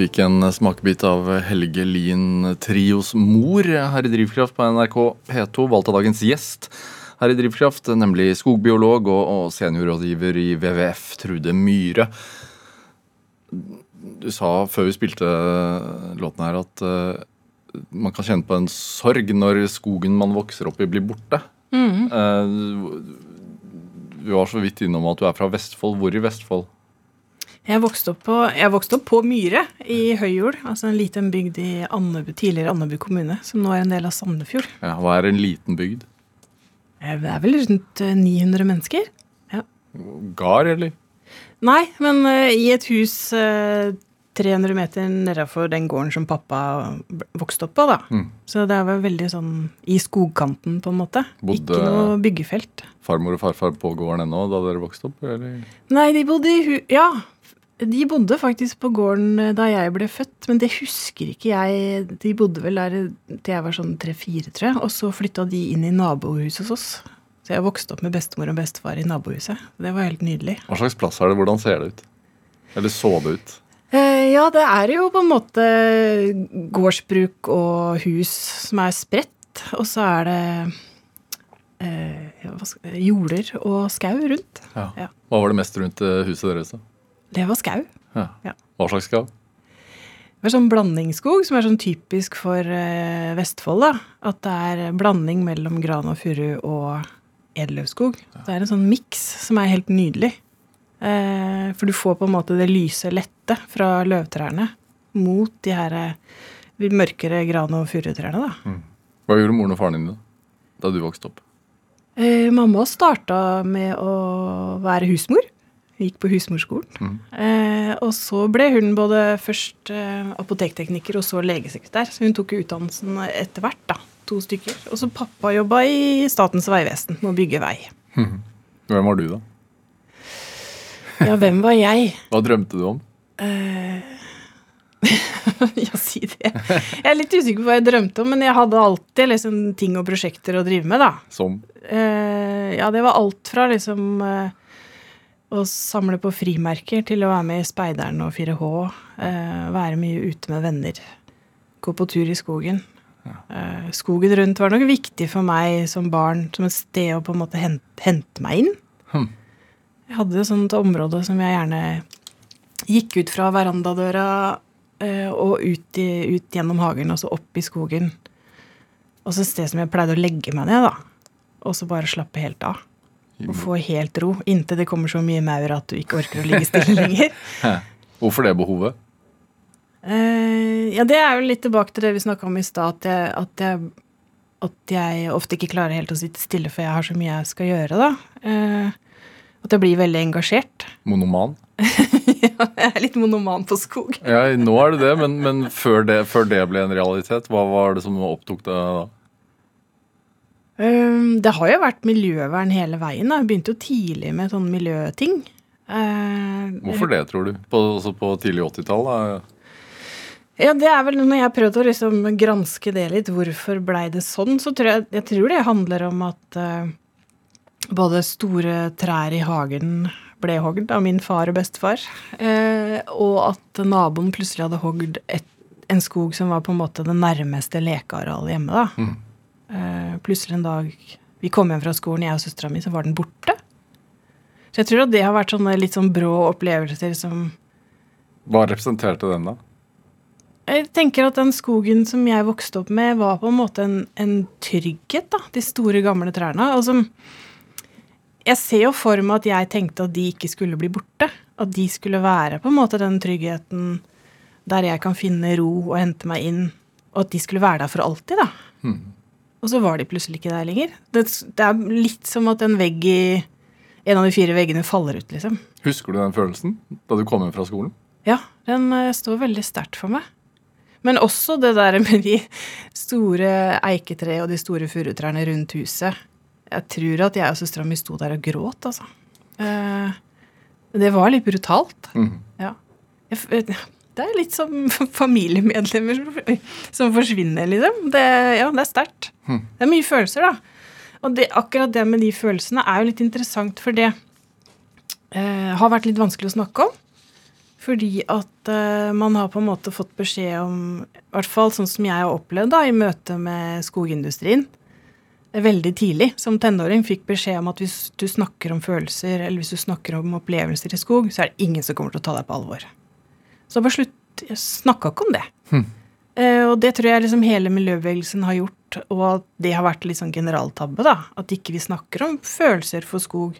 Fikk en smakebit av Helge Lien Trios mor her i Drivkraft på NRK P2. Valgt av dagens gjest her i Drivkraft, nemlig skogbiolog og, seniorrådgiver i WWF, Trude Myhre. Du sa før vi spilte låten her at uh, man kan kjenne på en sorg når skogen man vokser opp i, blir borte. Mm. Uh, vi var så vidt innom at du er fra Vestfold. Hvor i Vestfold? Jeg vokste opp på, vokste opp på Myre i Høyjord. Altså en liten bygd i Andebu, tidligere Andebu kommune, som nå er en del av Sandefjord. Ja, Hva er en liten bygd? Eh, det er vel rundt 900 eh, mennesker. Ja. Gard, eller? Nei, men uh, i et hus uh, 300 meter nedafor den gården som pappa vokste opp på. da. Mm. Så det var veldig sånn i skogkanten, på en måte. Bodde Ikke noe byggefelt. Farmor og farfar på gården ennå da dere vokste opp? eller? Nei, de bodde i hu... Ja, de bodde faktisk på gården eh, da jeg ble født, men det husker ikke jeg. De bodde vel der til jeg var sånn tre-fire, tror jeg. Og så flytta de inn i nabohuset hos oss. Så jeg vokste opp med bestemor og bestefar i nabohuset. Det var helt nydelig. Hva slags plass er det? Hvordan ser det ut? Eller så det ut? Eh, ja, det er jo på en måte gårdsbruk og hus som er spredt. Og så er det eh, jorder og skau rundt. Ja. Ja. Hva var det mest rundt eh, huset deres? da? Det var skau. Ja. Ja. Hva slags skau? Det var sånn blandingsskog som er sånn typisk for uh, Vestfold. da. At det er blanding mellom gran og furu og edeløvskog. Ja. Det er en sånn miks som er helt nydelig. Uh, for du får på en måte det lyse, lette fra løvtrærne mot de her uh, mørkere gran- og furutrærne. da. Mm. Hva gjorde moren og faren din da, da du vokste opp? mamma starta med å være husmor gikk på husmorskolen. Mm. Eh, og så ble hun både først eh, apotektekniker og så legesekretær. Så hun tok utdannelsen etter hvert, da. To stykker. Og så pappa jobba i Statens vegvesen med å bygge vei. Mm. Hvem var du, da? Ja, hvem var jeg? Hva drømte du om? Eh, [laughs] ja, si det. Jeg er litt usikker på hva jeg drømte om, men jeg hadde alltid liksom, ting og prosjekter å drive med, da. Som? Eh, ja, det var alt fra liksom å samle på frimerker til å være med i Speideren og 4H. Eh, være mye ute med venner. Gå på tur i skogen. Ja. Eh, skogen rundt var nok viktig for meg som barn, som et sted å på en måte hente, hente meg inn. Hm. Jeg hadde et sånt område som jeg gjerne gikk ut fra verandadøra eh, og ut, i, ut, gjennom hagen og så opp i skogen. Og så et sted som jeg pleide å legge meg ned, da. Og så bare slappe helt av. Og få helt ro inntil det kommer så mye maur at du ikke orker å ligge stille lenger. [laughs] Hvorfor det behovet? Uh, ja, det er jo litt tilbake til det vi snakka om i stad, at, at, at, jeg ofte ikke klarer helt å sitte stille, for jeg har så mye jeg skal gjøre, da. Uh, at jeg blir veldig engasjert. Monoman? [laughs] ja, jeg er litt monoman på skog. ja, nå er det det, men, men før, det, før, det, ble en realitet, hva var det som opptok deg da? Ehm, det har jo vært miljøvern hele veien. Jeg begynte jo tidlig med sånne miljøting. Ehm, Hvorfor det, tror du? På, altså på tidlig 80-tall? Ja, det er vel Når jeg har prøvd å liksom granske det litt, hvorfor blei det sånn, så tror jeg, jeg tror det handler om at uh, både store trær i hagen ble hogd av min far og bestefar, uh, og at naboen plutselig hadde hogd et, en skog som var på en måte det nærmeste lekearealet hjemme. da. Mm. Uh, plutselig en dag vi kom hjem fra skolen, jeg og søstera mi, så var den borte. Så jeg tror at det har vært sånne litt sånn brå opplevelser som Hva representerte den, da? Jeg tenker at den skogen som jeg vokste opp med, var på en måte en, en trygghet. da, De store, gamle trærne. Og som Jeg ser jo for meg at jeg tenkte at de ikke skulle bli borte. At de skulle være på en måte den tryggheten der jeg kan finne ro og hente meg inn. Og at de skulle være der for alltid, da. Hmm. Og så var de plutselig ikke der lenger. Det, det, er litt som at en vegg i en av de fire veggene faller ut, liksom. Husker du den følelsen da du kom hjem fra skolen? Ja, den uh, står veldig sterkt for meg. Men også det der med de store eiketre og de store furutrærne rundt huset. Jeg tror at jeg og søstera mi sto der og gråt, altså. Uh, det var litt brutalt. Mm. Ja. Jeg, det er litt som [laughs] familiemedlemmer som forsvinner, liksom. Det, ja, det er sterkt. Hmm. Det er mye følelser, da. Og det, akkurat det med de følelsene er jo litt interessant, for det eh, har vært litt vanskelig å snakke om. Fordi at eh, man har på en måte fått beskjed om, i hvert fall sånn som jeg har opplevd da, i møte med skogindustrien, veldig tidlig som tenåring fikk beskjed om at hvis du snakker om følelser, eller hvis du snakker om opplevelser i skog, så er det ingen som kommer til å ta deg på alvor. Så bare slutt, jeg snakka ikke om det. Eh, og det tror jeg liksom hele miljøbevegelsen har gjort, og at det har vært litt sånn generaltabbe, da. At ikke vi snakker om følelser for skog.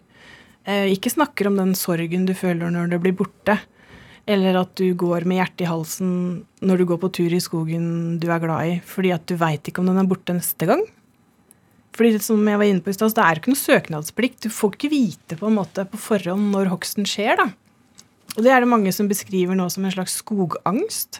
Uh, ikke snakker om den sorgen du føler når det blir borte. Eller at du går med hjertet i halsen når du går på tur i skogen du er glad i, fordi at du veit ikke om den er borte neste gang. Fordi som jeg var inne på i sted, Det er ikke noe søknadsplikt. Du får ikke vite på en måte på forhånd når hogsten skjer. da. Og det er det mange som beskriver nå som en slags skogangst.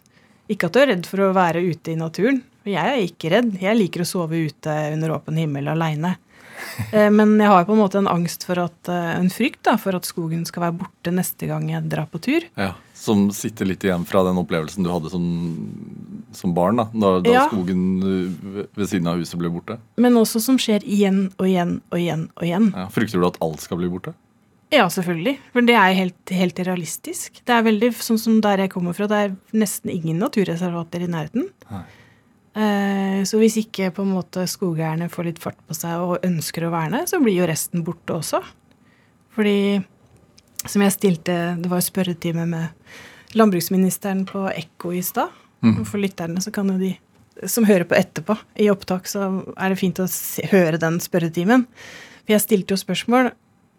Ikke at du er redd for å være ute i naturen. og jeg er ikke redd. Jeg liker å sove ute under åpen himmel aleine. [laughs] Men jeg har på en måte en angst for at, en frykt da, for at skogen skal være borte neste gang jeg drar på tur. Ja, Som sitter litt igjen fra den opplevelsen du hadde som, som barn, da, da, da Ja. skogen ved siden av huset ble borte. Men også som skjer igjen og igjen og igjen og igjen. Ja, frykter du at alt skal bli borte? Ja, selvfølgelig. For det er helt, helt realistisk. Det er veldig sånn som der jeg kommer fra, det er nesten ingen naturreservater i nærheten. Eh, så hvis ikke på en måte skogeierne får litt fart på seg og ønsker å verne, så blir jo resten borte også. Fordi som jeg stilte Det var jo spørretime med landbruksministeren på Ekko i stad. Og For lytterne så kan jo de som hører på etterpå i opptak, så er det fint å se, høre den spørretimen. For jeg stilte jo spørsmål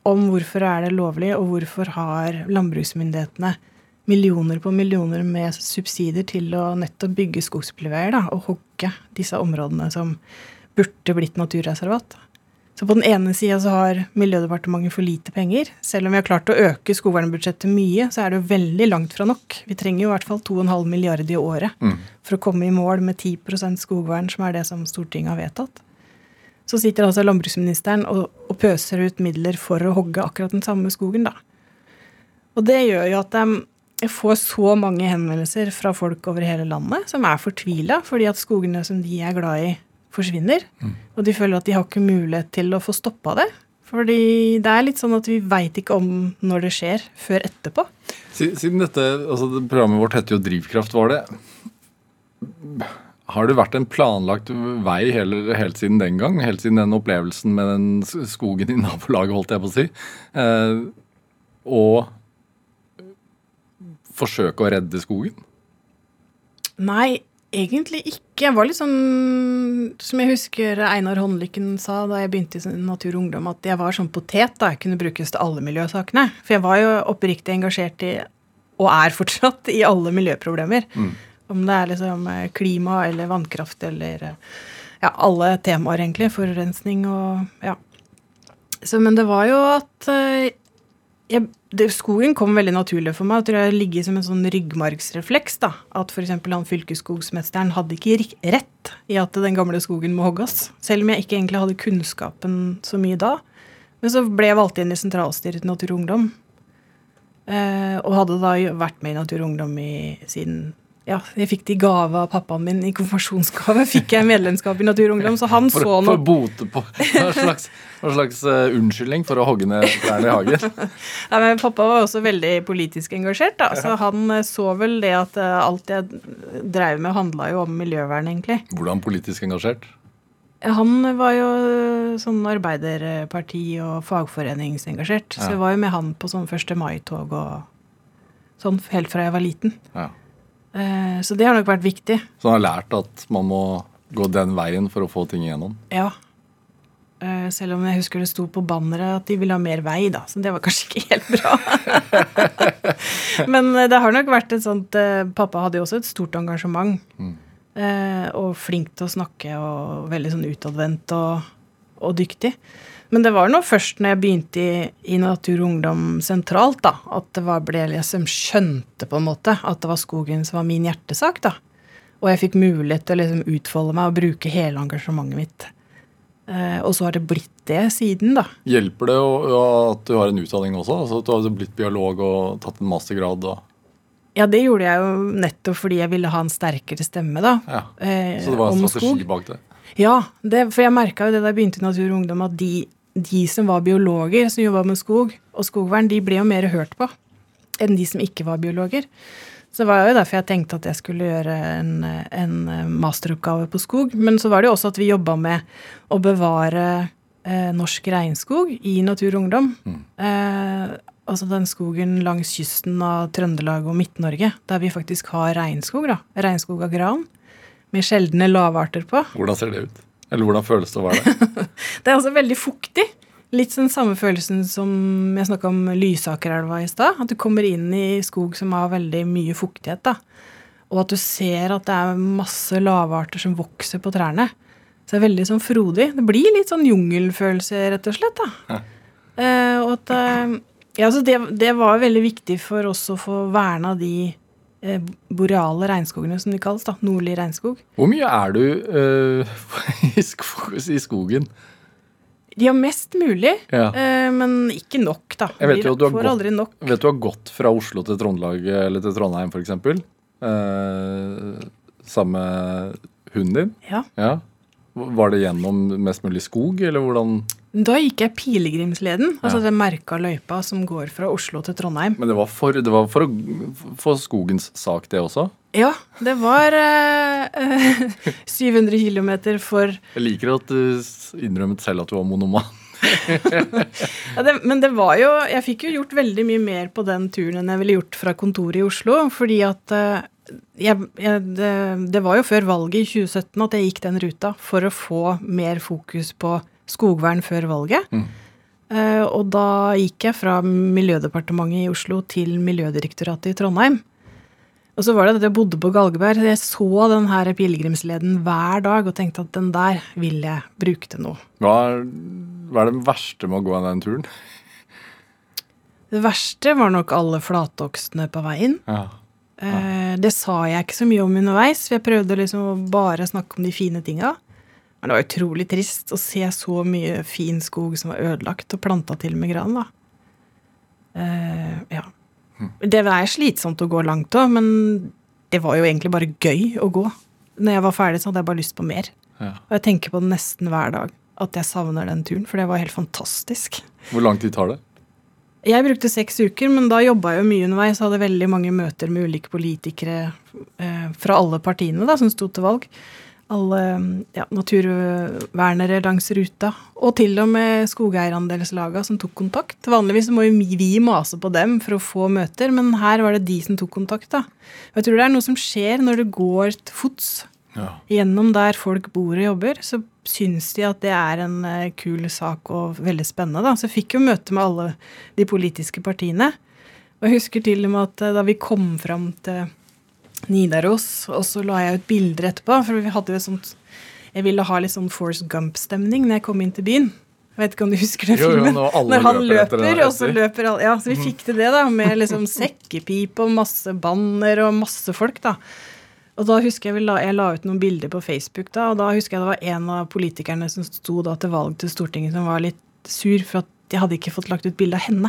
om hvorfor er det lovlig, og hvorfor har landbruksmyndighetene millioner på millioner med subsidier til å nettopp bygge skogsbilveier og hogge disse områdene som burde blitt naturreservat. Så på den ene sida så har Miljødepartementet for lite penger. Selv om vi har klart å øke skogvernbudsjettet mye, så er det jo veldig langt fra nok. Vi trenger jo i hvert fall 2,5 milliarder i året for å komme i mål med 10% skogvern, som er det som Stortinget har vedtatt. Så sitter altså landbruksministeren og, og pøser ut midler for å hogge akkurat den samme skogen, da. Og det gjør jo at de jeg får så mange henvendelser fra folk over hele landet som er fortvila fordi at skogene som de er glad i, forsvinner. Og de føler at de har ikke mulighet til å få stoppa det. Fordi det er litt sånn at vi veit ikke om når det skjer, før etterpå. Siden dette, altså Programmet vårt heter jo Drivkraft. Var det Har det vært en planlagt vei hele, helt siden den gang? Helt siden den opplevelsen med den skogen i [laughs] nabolaget, holdt jeg på å si. Eh, og forsøke å redde skogen? Nei, egentlig ikke. Jeg var litt sånn Som jeg husker Einar Håndlykken sa da jeg begynte i Natur og Ungdom, at jeg var sånn potet da jeg kunne brukes til alle miljøsakene. For jeg var jo oppriktig engasjert i, og er fortsatt, i alle miljøproblemer. Om det er liksom eh, klima eller vannkraft eller eh, ja, alle temaer, egentlig. Forurensning og ja. Så, men det var jo at eh, jeg, det, skogen kom veldig naturlig for meg. Jeg tror jeg ligger som en sånn ryggmargsrefleks. da, At f.eks. han fylkesskogsmesteren hadde ikke rett i at den gamle skogen må hogges. Selv om jeg ikke egentlig hadde kunnskapen så mye da. Men så ble jeg valgt inn i sentralstyret til Natur og Ungdom. Eh, og hadde da vært med i Natur og Ungdom i, siden ja, jeg fikk det i gave av pappaen min. I konfirmasjonsgave fikk jeg medlemskap i Natur og Ungdom. Så han For, så for å bote på [laughs] Hva slags, hva slags uh, unnskyldning for å hogge ned trærne i hagen? [laughs] Nei, men Pappa var også veldig politisk engasjert. da, så Han eh, så vel det at uh, alt jeg dreiv med, handla jo om miljøvern, egentlig. Hvordan politisk engasjert? Han var jo sånn arbeiderparti- og fagforeningsengasjert. Så jeg var jo med han på sånn 1. mai-tog og sånn helt fra jeg var liten. Ja. Eh, Så det har nok vært viktig. Så han har lært at man må gå den veien for å få ting igjennom? Ja. Eh, Selv om jeg husker det sto på banneret at de ville ha mer vei, da. Så det var kanskje ikke helt bra. [laughs] Men eh, det har nok vært et sånt Pappa hadde jo også et stort engasjement. Mm. Og flink til å snakke og veldig sånn utadvendt og, og dyktig. Men det var nå først når jeg begynte i, i Natur og Ungdom sentralt, da, at det var, ble som skjønte på en måte at det var skogen som var min hjertesak. da. Og jeg fikk mulighet til å liksom utfolde meg og bruke hele engasjementet mitt. Eh, og så har det blitt det siden, da. Hjelper det å- at du har en utdanning også? Altså at du har blitt biolog og tatt en mastergrad? da? Ja, det gjorde jeg jo nettopp fordi jeg ville ha en sterkere stemme, da. ja. eh, Så det var en strategi skog. bak det? Ja, det, for jeg merka jo det da jeg begynte i Natur og Ungdom, at de, de som var biologer, som jobba med skog og skogvern, de ble jo mer hørt på. enn de som ikke var biologer. Så det var jo derfor jeg tenkte at jeg skulle gjøre en, en masteroppgave på skog. Men så var det jo også at vi jobba med å bevare eh, norsk regnskog i Natur og Ungdom. Eh, altså den skogen langs kysten av Trøndelag og Midt-Norge, der vi faktisk har regnskog. da. Regnskog av gran med sjeldne lavarter på. Hvordan ser det ut? Eller hvordan føles det å være det? [laughs] Det er også veldig fuktig. Litt sånn samme følelsen som jeg snakka om Lysakerelva i stad. At du kommer inn i skog som har veldig mye fuktighet. da. Og at du ser at det er masse lavarter som vokser på trærne. Så det er veldig sånn frodig. Det blir litt sånn jungelfølelse, rett og slett. da. Eh, og at, eh, ja, så det, det var veldig viktig for oss å få verna de boreale regnskogene, som de kalles. da, Nordlig regnskog. Hvor mye er du uh, [laughs] i, sko i skogen? Ja, mest mulig, Ja. Uh, men ikke nok, da. Jeg vet jo du har får gått- aldri nok. Vet du har gått fra Oslo til Trøndelag eller til Trondheim f.eks. Uh, sammen med hunden din? Ja. Ja. Var det gjennom mest mulig skog, eller hvordan Da gikk jeg pilegrimsleden, altså Ja. den merka løypa som går fra Oslo til Trondheim. Men det var for, det var for, for skogens sak, det også? Ja, det var eh, [laughs] 700 km for Jeg liker at du innrømmet selv at du var monoman. [laughs] ja, det, Men det var jo Jeg fikk jo gjort veldig mye mer på den turen enn jeg ville gjort fra kontoret i Oslo. Fordi at eh, jeg, jeg, det, det var jo før valget i 2017 at jeg gikk den ruta for å få mer fokus på skogvern før valget. Mm. Uh, og da gikk jeg fra Miljødepartementet i Oslo til Miljødirektoratet i Trondheim. Og så var det at jeg bodde på Galgeberg. Jeg så den her pilegrimsleden hver dag og tenkte at den der vil jeg bruke til noe. Hva er, hva er det verste med å gå den turen? Det verste var nok alle flatokstene på veien. Ja. Eh, det sa jeg ikke så mye om underveis, for jeg prøvde liksom å bare snakke om de fine tinga. Men det var utrolig trist å se så mye fin skog som var ødelagt og planta til med gran. da. Uh, ja. Det er slitsomt å gå langt òg, men det var jo egentlig bare gøy å gå. Når jeg var ferdig, så hadde jeg bare lyst på mer. Ja. Og jeg tenker på det nesten hver dag, at jeg savner den turen, for det var helt fantastisk. Hvor lang tid tar det? Jeg brukte seks uker, men da jobba jeg jo mye underveis. Hadde veldig mange møter med ulike politikere eh, fra alle partiene da, som sto til valg. Alle ja, naturvernere langs ruta. Og til og med skogeierandelslagene som tok kontakt. Vanligvis må jo vi mase på dem for å få møter, men her var det de som tok kontakt. da. Og jeg tror det er noe som skjer når det går til fots Ja. gjennom der folk bor og jobber, så syns de at det er en eh, kul sak og veldig spennende. da. Så jeg fikk jo møte med alle de politiske partiene. Og jeg husker til og med at eh, da vi kom fram til Nidaros, og så la jeg ut bilder etterpå, for vi hadde jo et sånt Jeg ville ha litt sånn Force Gump-stemning når jeg kom inn til byen. Jeg vet ikke om du husker den Jo, jo, filmen? når han løper løper, og så løper alle Ja, så vi fikk til det, da, med liksom sekkepipe og masse banner og masse folk, da. Og da husker Jeg la, jeg la ut noen bilder på Facebook, da, og da husker jeg det var en av politikerne som sto da til valg til Stortinget, som var litt sur for at de hadde ikke fått lagt ut bilde av henne.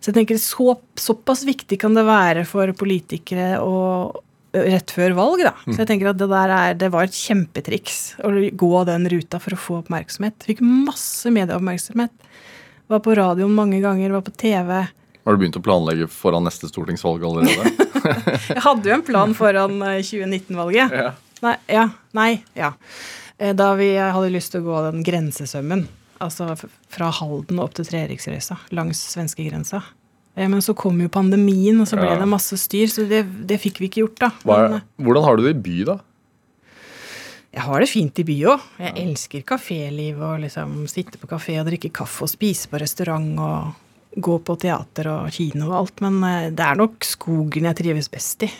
Så jeg tenker så, Såpass viktig kan det være for politikere å rett før valg, da. Så jeg tenker at det der er, det var et kjempetriks å gå den ruta for å få oppmerksomhet. Fikk masse medieoppmerksomhet. Var på radioen mange ganger, var på TV. Har du begynt å planlegge foran neste stortingsvalg allerede? [laughs] Jeg hadde jo en plan foran eh, 2019-valget. ja. Nei, ja, nei, ja. Eh, Da vi hadde lyst til å gå den grensesømmen. Altså fra Halden opp til Treriksrøysa, langs svenskegrensa. Men så kom jo pandemien, og så ble Ja. det masse styr, så det, det fikk vi ikke gjort, da. Men eh, hvordan har du det i by, da? jeg har det fint i by òg. Jeg elsker kaféliv og liksom sitte på kafé og drikke kaffe og spise på restaurant og gå på teater og kino og alt. Men eh, det er nok skogen jeg trives best i.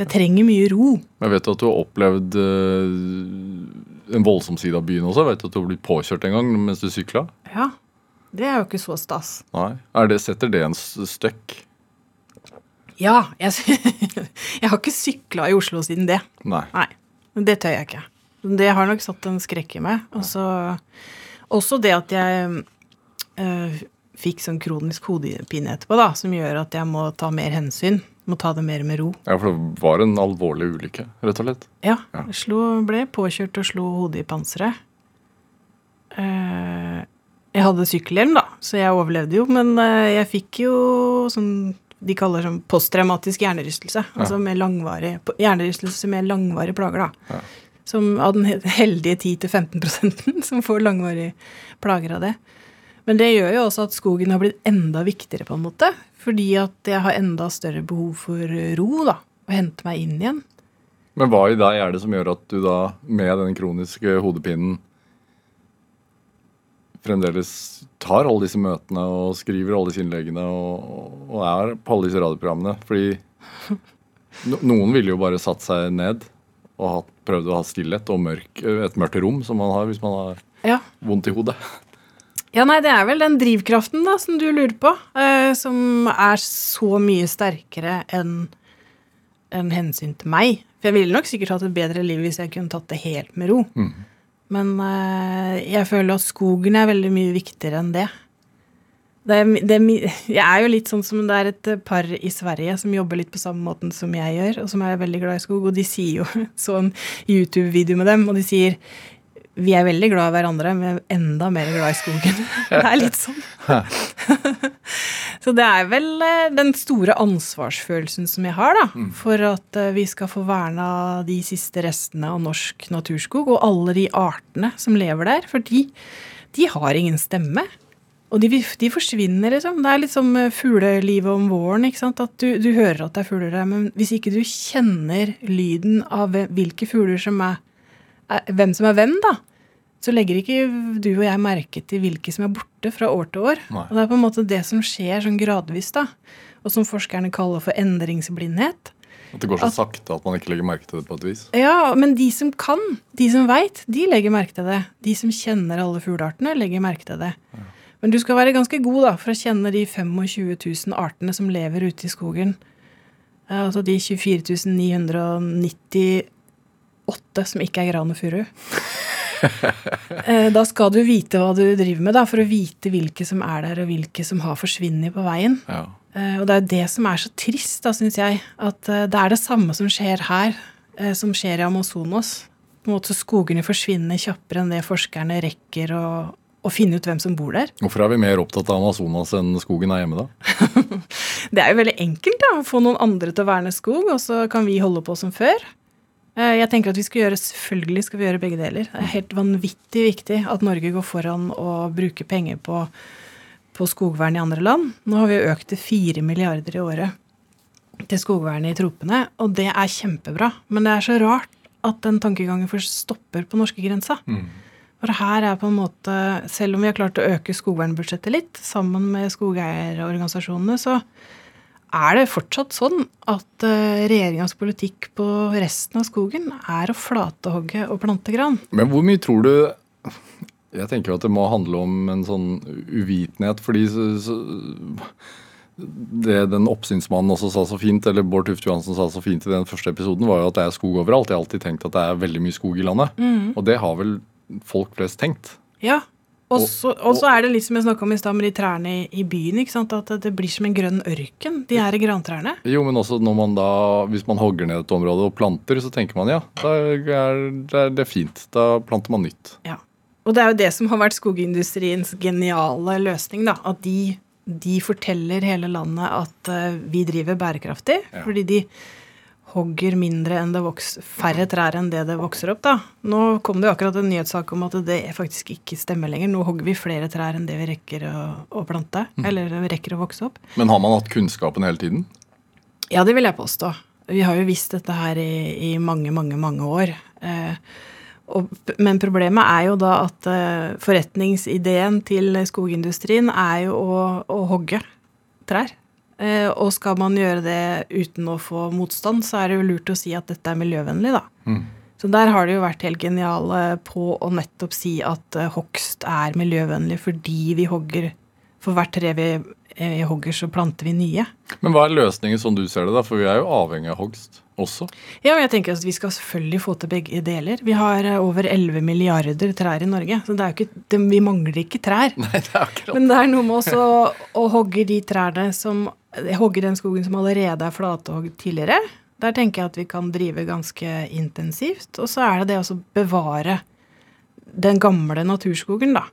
Jeg trenger mye ro. Jeg vet at du har opplevd eh, en voldsom side av byen også. Vet du at du har blitt påkjørt en gang mens du sykla. Ja, det er jo ikke så stas. Nei. Det, setter det en støkk? Ja, jeg, [laughs] jeg har ikke sykla i Oslo siden det. Nei. Nei, det tør jeg ikke. Det har nok satt en skrekk i meg. Også, også det at jeg øh, fikk sånn kronisk hodepine etterpå, da, som gjør at jeg må ta mer hensyn. Må ta det mer med ro. Ja, for det var en alvorlig ulykke, rett og slett. Ja, Ja. slo, ble påkjørt og slo hodet i panseret. Eh, jeg hadde sykkelhjelm, da, så jeg overlevde jo. Men eh, jeg fikk jo sånn de kaller sånn posttraumatisk hjernerystelse. Altså med langvarig, hjernerystelse med langvarige plager, da. Ja. Som av den heldige 10-15% [laughs] som får langvarige plager av det. Men det gjør jo også at skogen har blitt enda viktigere, på en måte. Fordi at jeg har enda større behov for ro, da. Å hente meg inn igjen. Men hva i deg er det som gjør at du da, med den kroniske hodepinen, fremdeles tar alle disse møtene og skriver alle disse innleggene og, og er på alle disse radioprogrammene? Fordi noen ville jo bare satt seg ned og hatt, prøvd å ha stillhet og mørk, et mørkt rom, som man har hvis man har Ja. vondt i hodet. Ja, nei, det er vel den drivkraften da, som du lurer på, eh, som er så mye sterkere enn en hensyn til meg. For jeg ville nok sikkert hatt et bedre liv hvis jeg kunne tatt det helt med ro. Men eh, jeg føler at skogen er veldig mye viktigere enn det. Det er, det er, jeg er jo litt sånn som det er et par i Sverige som jobber litt på samme måten som jeg gjør, og som er veldig glad i skog, og de sier jo [laughs] så en YouTube-video med dem, og de sier vi er veldig glad i hverandre, men enda mer glad i skogen. [laughs] Det er litt sånn. [laughs] Så det er vel eh, den store ansvarsfølelsen som jeg har, da. For at eh, vi skal få verna de siste restene av norsk naturskog, og alle de artene som lever der. For de, de har ingen stemme. Og de, de forsvinner, liksom. Det er litt som eh, fuglelivet om våren. ikke sant? At du, du hører at det er fugler der, men hvis ikke du kjenner lyden av hvilke fugler som er, er hvem som er hvem, da, så legger ikke du og jeg merke til hvilke som er borte fra år til år. Nei. Og det er på en måte det som skjer sånn gradvis, da. Og som forskerne kaller for endringsblindhet. At det går så sakte at man ikke legger merke til det på et vis. Ja, men de som kan, de som veit, de legger merke til det. De som kjenner alle fugleartene, legger merke til det. Men du skal være ganske god da, for å kjenne de 25 000 artene som lever ute i skogen. Altså de 24 998 som ikke er gran og furu. [laughs] [laughs] Eh, Da skal du vite hva du driver med, da, for å vite hvilke som er der, og hvilke som har forsvunnet på veien. Ja. Eh, Og det er jo det som er så trist, da, syns jeg. At eh, det er det samme som skjer her, som skjer i Amazonas. På en måte Skogene forsvinner kjappere enn det forskerne rekker å, å finne ut hvem som bor der. Hvorfor er vi mer opptatt av Amazonas enn skogen er hjemme, da? [laughs] Det er jo veldig enkelt da, få noen andre til å verne skog, og så kan vi holde på som før. Eh, Jeg tenker at vi skal gjøre, Selvfølgelig skal vi gjøre begge deler. Det er helt vanvittig viktig at Norge går foran og bruker penger på, på skogvern i andre land. Nå har vi økt til 4 milliarder i året til skogvern i tropene, og det er kjempebra. Men det er så rart at den tankegangen først stopper på norskegrensa. For her er på en måte, selv om vi har klart å øke skogvernbudsjettet litt, sammen med skogeierorganisasjonene, så er det fortsatt sånn at uh, regjeringas politikk på resten av skogen er å flatehogge og plante gran. Men hvor mye tror du Jeg tenker at det må handle om en sånn uvitenhet, fordi så, så, det den oppsynsmannen også sa så fint, eller Bård Tufte Johansen sa så fint i den første episoden, var jo at det er skog overalt. Jeg har alltid tenkt at det er veldig mye skog i landet. Og det har vel folk flest tenkt. Ja. Og så og så er det litt som jeg snakka om i stad med de trærne i, i byen. At det blir som en grønn ørken, de her grantrærne. Jo, men også når man da, hvis man hogger ned et område og planter, så tenker man ja, da er det, er, det er fint. Da planter man nytt. Ja. Og det er jo det som har vært skogindustriens geniale løsning, da. At de, de forteller hele landet at eh, vi driver bærekraftig. Ja. Fordi de hogger mindre enn det vokser Færre trær enn det det vokser opp, da. Nå kom det jo akkurat en nyhetssak om at det faktisk ikke stemmer lenger. Nå hogger vi flere trær enn det vi rekker å, å plante. Eller rekker å vokse opp. Men har man hatt kunnskapen hele tiden? Ja, det vil jeg påstå. Vi har jo visst dette her i, i mange, mange, mange år. Eh, og, men problemet er jo da at eh, forretningsideen til skogindustrien er jo å, å hogge trær. Eh, og skal man gjøre det uten å få motstand, så er det jo lurt å si at dette er miljøvennlig, da. Så der har de jo vært helt geniale på å nettopp si at eh, hogst er miljøvennlig fordi vi hogger For hvert tre vi, eh, hogger, så planter vi nye. Men hva er løsningen sånn du ser det, da? For vi er jo avhengig av hogst også. Ja, men jeg tenker at Vi skal selvfølgelig få til begge deler. Vi har over 11 milliarder trær i Norge. Så er ikke, vi mangler ikke trær. [laughs] Nei, det er akkurat Men det er noe med også å hogge de trærne som Hogge den skogen som allerede er flatehogd tidligere. Der tenker jeg at vi kan drive ganske intensivt. Og så er det det å bevare den gamle naturskogen, da.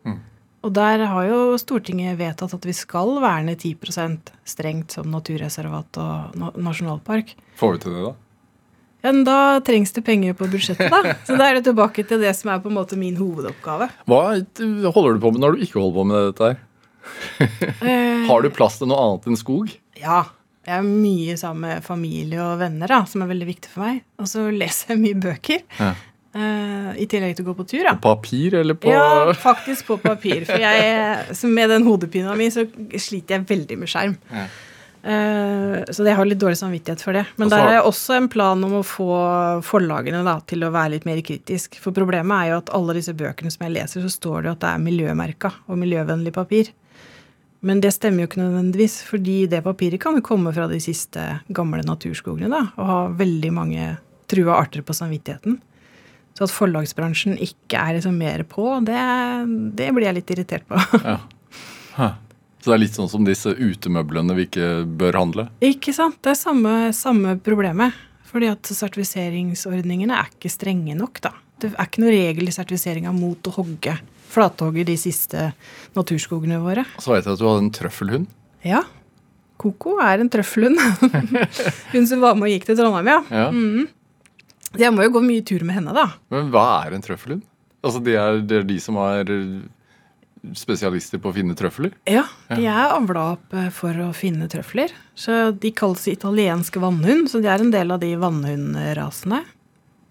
Og der har jo Stortinget vedtatt at vi skal verne 10% strengt som naturreservat og nasjonalpark. Får vi til det, da? Ja, men Da trengs det penger på budsjettet, da. [laughs] Så da er det tilbake til det som er på en måte min hovedoppgave. Hva holder du på med når du ikke holder på med dette her? Eh, Har du plass til noe annet enn skog? Ja. Jeg er mye sammen med familie og venner, da, som er veldig viktig for meg. Og så leser jeg mye bøker. Ja. Uh, I tillegg til å gå på tur, da. Papir eller på Ja, faktisk på papir. For jeg, med den hodepina mi så sliter jeg veldig med skjerm. Ja. Eh, så jeg har litt dårlig samvittighet for det. Men der er også en plan om å få forlagene da, til å være litt mer kritisk. For problemet er jo at alle disse bøkene som jeg leser, så står det jo at det er miljømerka og miljøvennlig papir. Men det stemmer jo ikke nødvendigvis, fordi det papiret kan jo komme fra de siste gamle naturskogene da, og ha veldig mange trua arter på samvittigheten. Så at forlagsbransjen ikke er liksom mer på, det, det blir jeg litt irritert på. [laughs] Ja. Hæ. Så det er litt sånn som disse utemøblene vi ikke bør handle? ikke sant? Det er samme, samme problemet. Fordi at sertifiseringsordningene er ikke strenge nok, da. Det er ikke noe regel i sertifiseringa mot å hogge flathogge de siste naturskogene våre. Så vet jeg at du hadde en trøffelhund. Ja. Koko er en trøffelhund. [laughs] Hun som var med og gikk til Trondheim, ja. Ja. Mm. Jeg må jo gå mye tur med henne, da. Men hva er en trøffelhund? Altså, det er, det er de som er spesialister på å finne trøfler? Ja, de er avla opp eh, for å finne trøfler. Så de kalles italiensk vannhund, så de er en del av de vannhundrasene.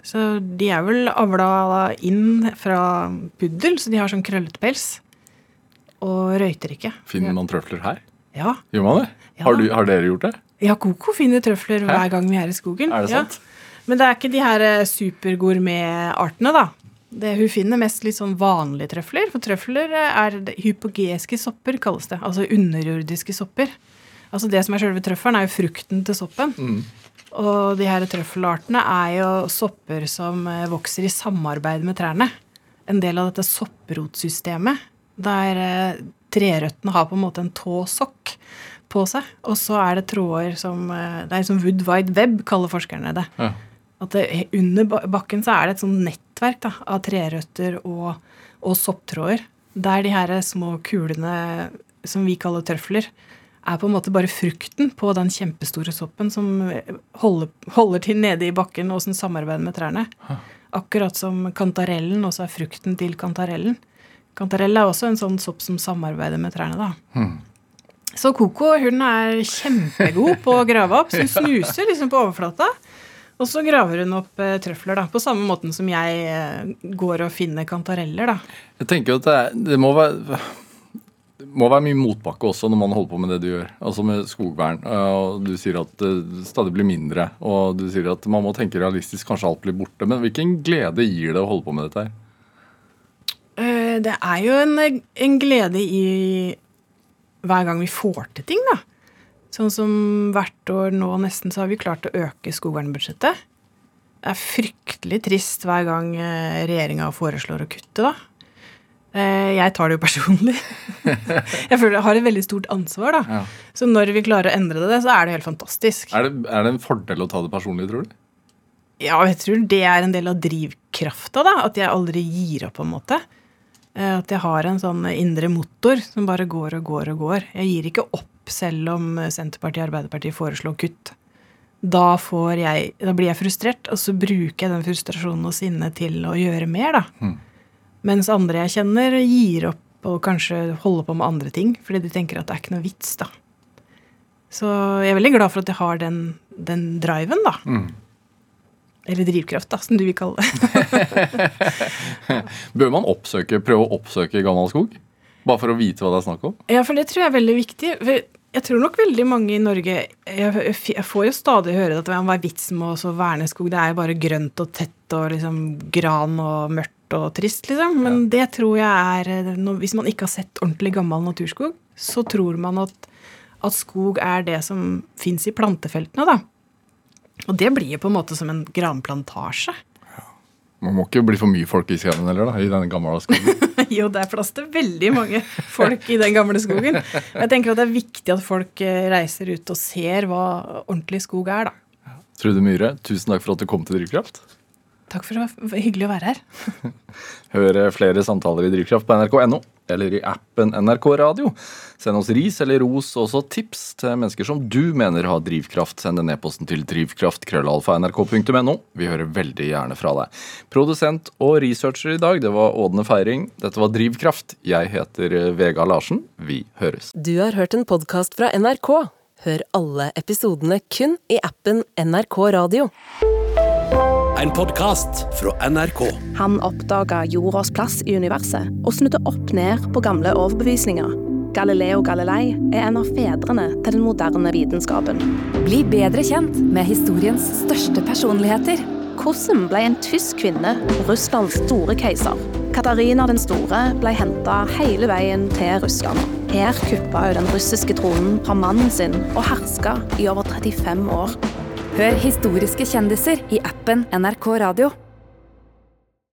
Så de er vel avla inn fra puddel, så de har sånn krøllete pels. Og røyter ikke. Finner man trøfler her? Ja. Gjør man det? Ja. Har, du, har dere gjort det? ja, Koko finner trøfler hver gang vi er i skogen. Er det Ja. sant? Men det er ikke de her supergourmetartene, supergourmet-artene, da. Det, hun finner mest litt sånn vanlige trøfler. For trøfler eh, er hypogeske sopper, kalles det. Altså underjordiske sopper. Altså Det som er selve trøffelen, er jo frukten til soppen. Mm. Og de her trøffelartene er jo sopper som eh, vokser i samarbeid med trærne. En del av dette sopprotsystemet, der eh, trerøttene har på en måte en tåsokk på seg. Og så er det tråder som eh, Det er som wood wide web, kaller forskerne det. Ja. At det, under bakken så er det et sånt nettverk da, av trerøtter og, og sopptråder. Der de her små kulene som vi kaller trøfler, er på en måte bare frukten på den kjempestore soppen som holder, holder til nede i bakken og som samarbeider med trærne. Akkurat som kantarellen også er frukten til kantarellen. Kantarell er også en sånn sopp som samarbeider med trærne. da. Hmm. Så Koko hun er kjempegod på å grave opp. Så hun snuser liksom på overflata. Og så graver hun opp eh, trøfler, da, på samme måten som jeg eh, går og finner kantareller. da. Jeg tenker jo at det, er, det må være må være mye motbakke også når man holder på med det du gjør, altså med skogvern. Eh, og Du sier at det stadig blir mindre, og du sier at man må tenke realistisk, kanskje alt blir borte. Men hvilken glede gir det å holde på med dette her? Eh, Det er jo en, en glede i hver gang vi får til ting, da. Sånn som hvert år nå nesten så har vi klart å øke skogvernbudsjettet. Det er fryktelig trist hver gang regjeringa foreslår å kutte, da. Eh, Jeg tar det jo personlig. [laughs] Jeg føler jeg har et veldig stort ansvar, da. Ja. Så når vi klarer å endre det, så er det helt fantastisk. Er, det, er det en fordel å ta det personlig, tror du? Ja, jeg tror det er en del av drivkrafta, da. At jeg aldri gir opp, på en måte. Eh, At jeg har en sånn indre motor som bare går og går og går. Jeg gir ikke opp selv om Senterpartiet og Arbeiderpartiet foreslår kutt. Da, får jeg, da blir jeg frustrert, og så bruker jeg den frustrasjonen og sinnet til å gjøre mer, da. Mhm. Mens andre jeg kjenner, gir opp og kanskje holder på med andre ting, fordi de tenker at det er ikke noe vits, da. Så jeg er veldig glad for at jeg har den, den driven, da. Mm. Eller drivkraft, da, som du vil kalle det. [laughs] [laughs] Bør man oppsøke, prøve å oppsøke gammel skog? Bare for å vite hva det er snakk om? Ja, for det tror jeg er veldig viktig. For jeg tror nok veldig mange i Norge Jeg, jeg får jo stadig høre at hva er vitsen med å så verne skog? Det er jo bare grønt og tett og liksom gran og mørkt og trist, liksom. Men det tror jeg er eh, Hvis man ikke har sett ordentlig gammel naturskog, så tror man at, at skog er det som fins i plantefeltene, da. Og det blir jo på en måte som en granplantasje. Man må ikke bli for mye folk i skauen heller, da, i den gamle skogen. [laughs] Jo, det er plass til veldig mange folk i den gamle skogen. Og jeg tenker at det er viktig at folk eh, reiser ut og ser hva ordentlig skog er, da. Trude Myhre, tusen takk for at du kom til Drivkraft. Takk for det var hyggelig å være her. [laughs] Hør flere samtaler i Drivkraft på nrk.no. eller i appen NRK Radio. Send oss ris eller ros, og også tips til mennesker som du mener har drivkraft. Send en e-posten til drivkraft.krøllalfa.nrk.no. Vi hører veldig gjerne fra deg. Produsent og researcher i dag, det var Ådne Feiring. Dette var Drivkraft. Jeg heter Vega Larsen. Vi høres. Du har hørt en podkast fra NRK. Hør alle episodene kun i appen NRK Radio. En podkast fra NRK. Han oppdaga jordas plass i universet og snudde opp ned på gamle overbevisninger. Galileo Galilei er en av fedrene til den moderne vitenskapen. Bli bedre kjent med historiens største personligheter. Hvordan ble en tysk kvinne Russlands store keiser? Katarina den store ble henta hele veien til Russland. Her kuppa hun den russiske tronen fra mannen sin og herska i over 35 år. Hør historiske kjendiser i appen NRK Radio.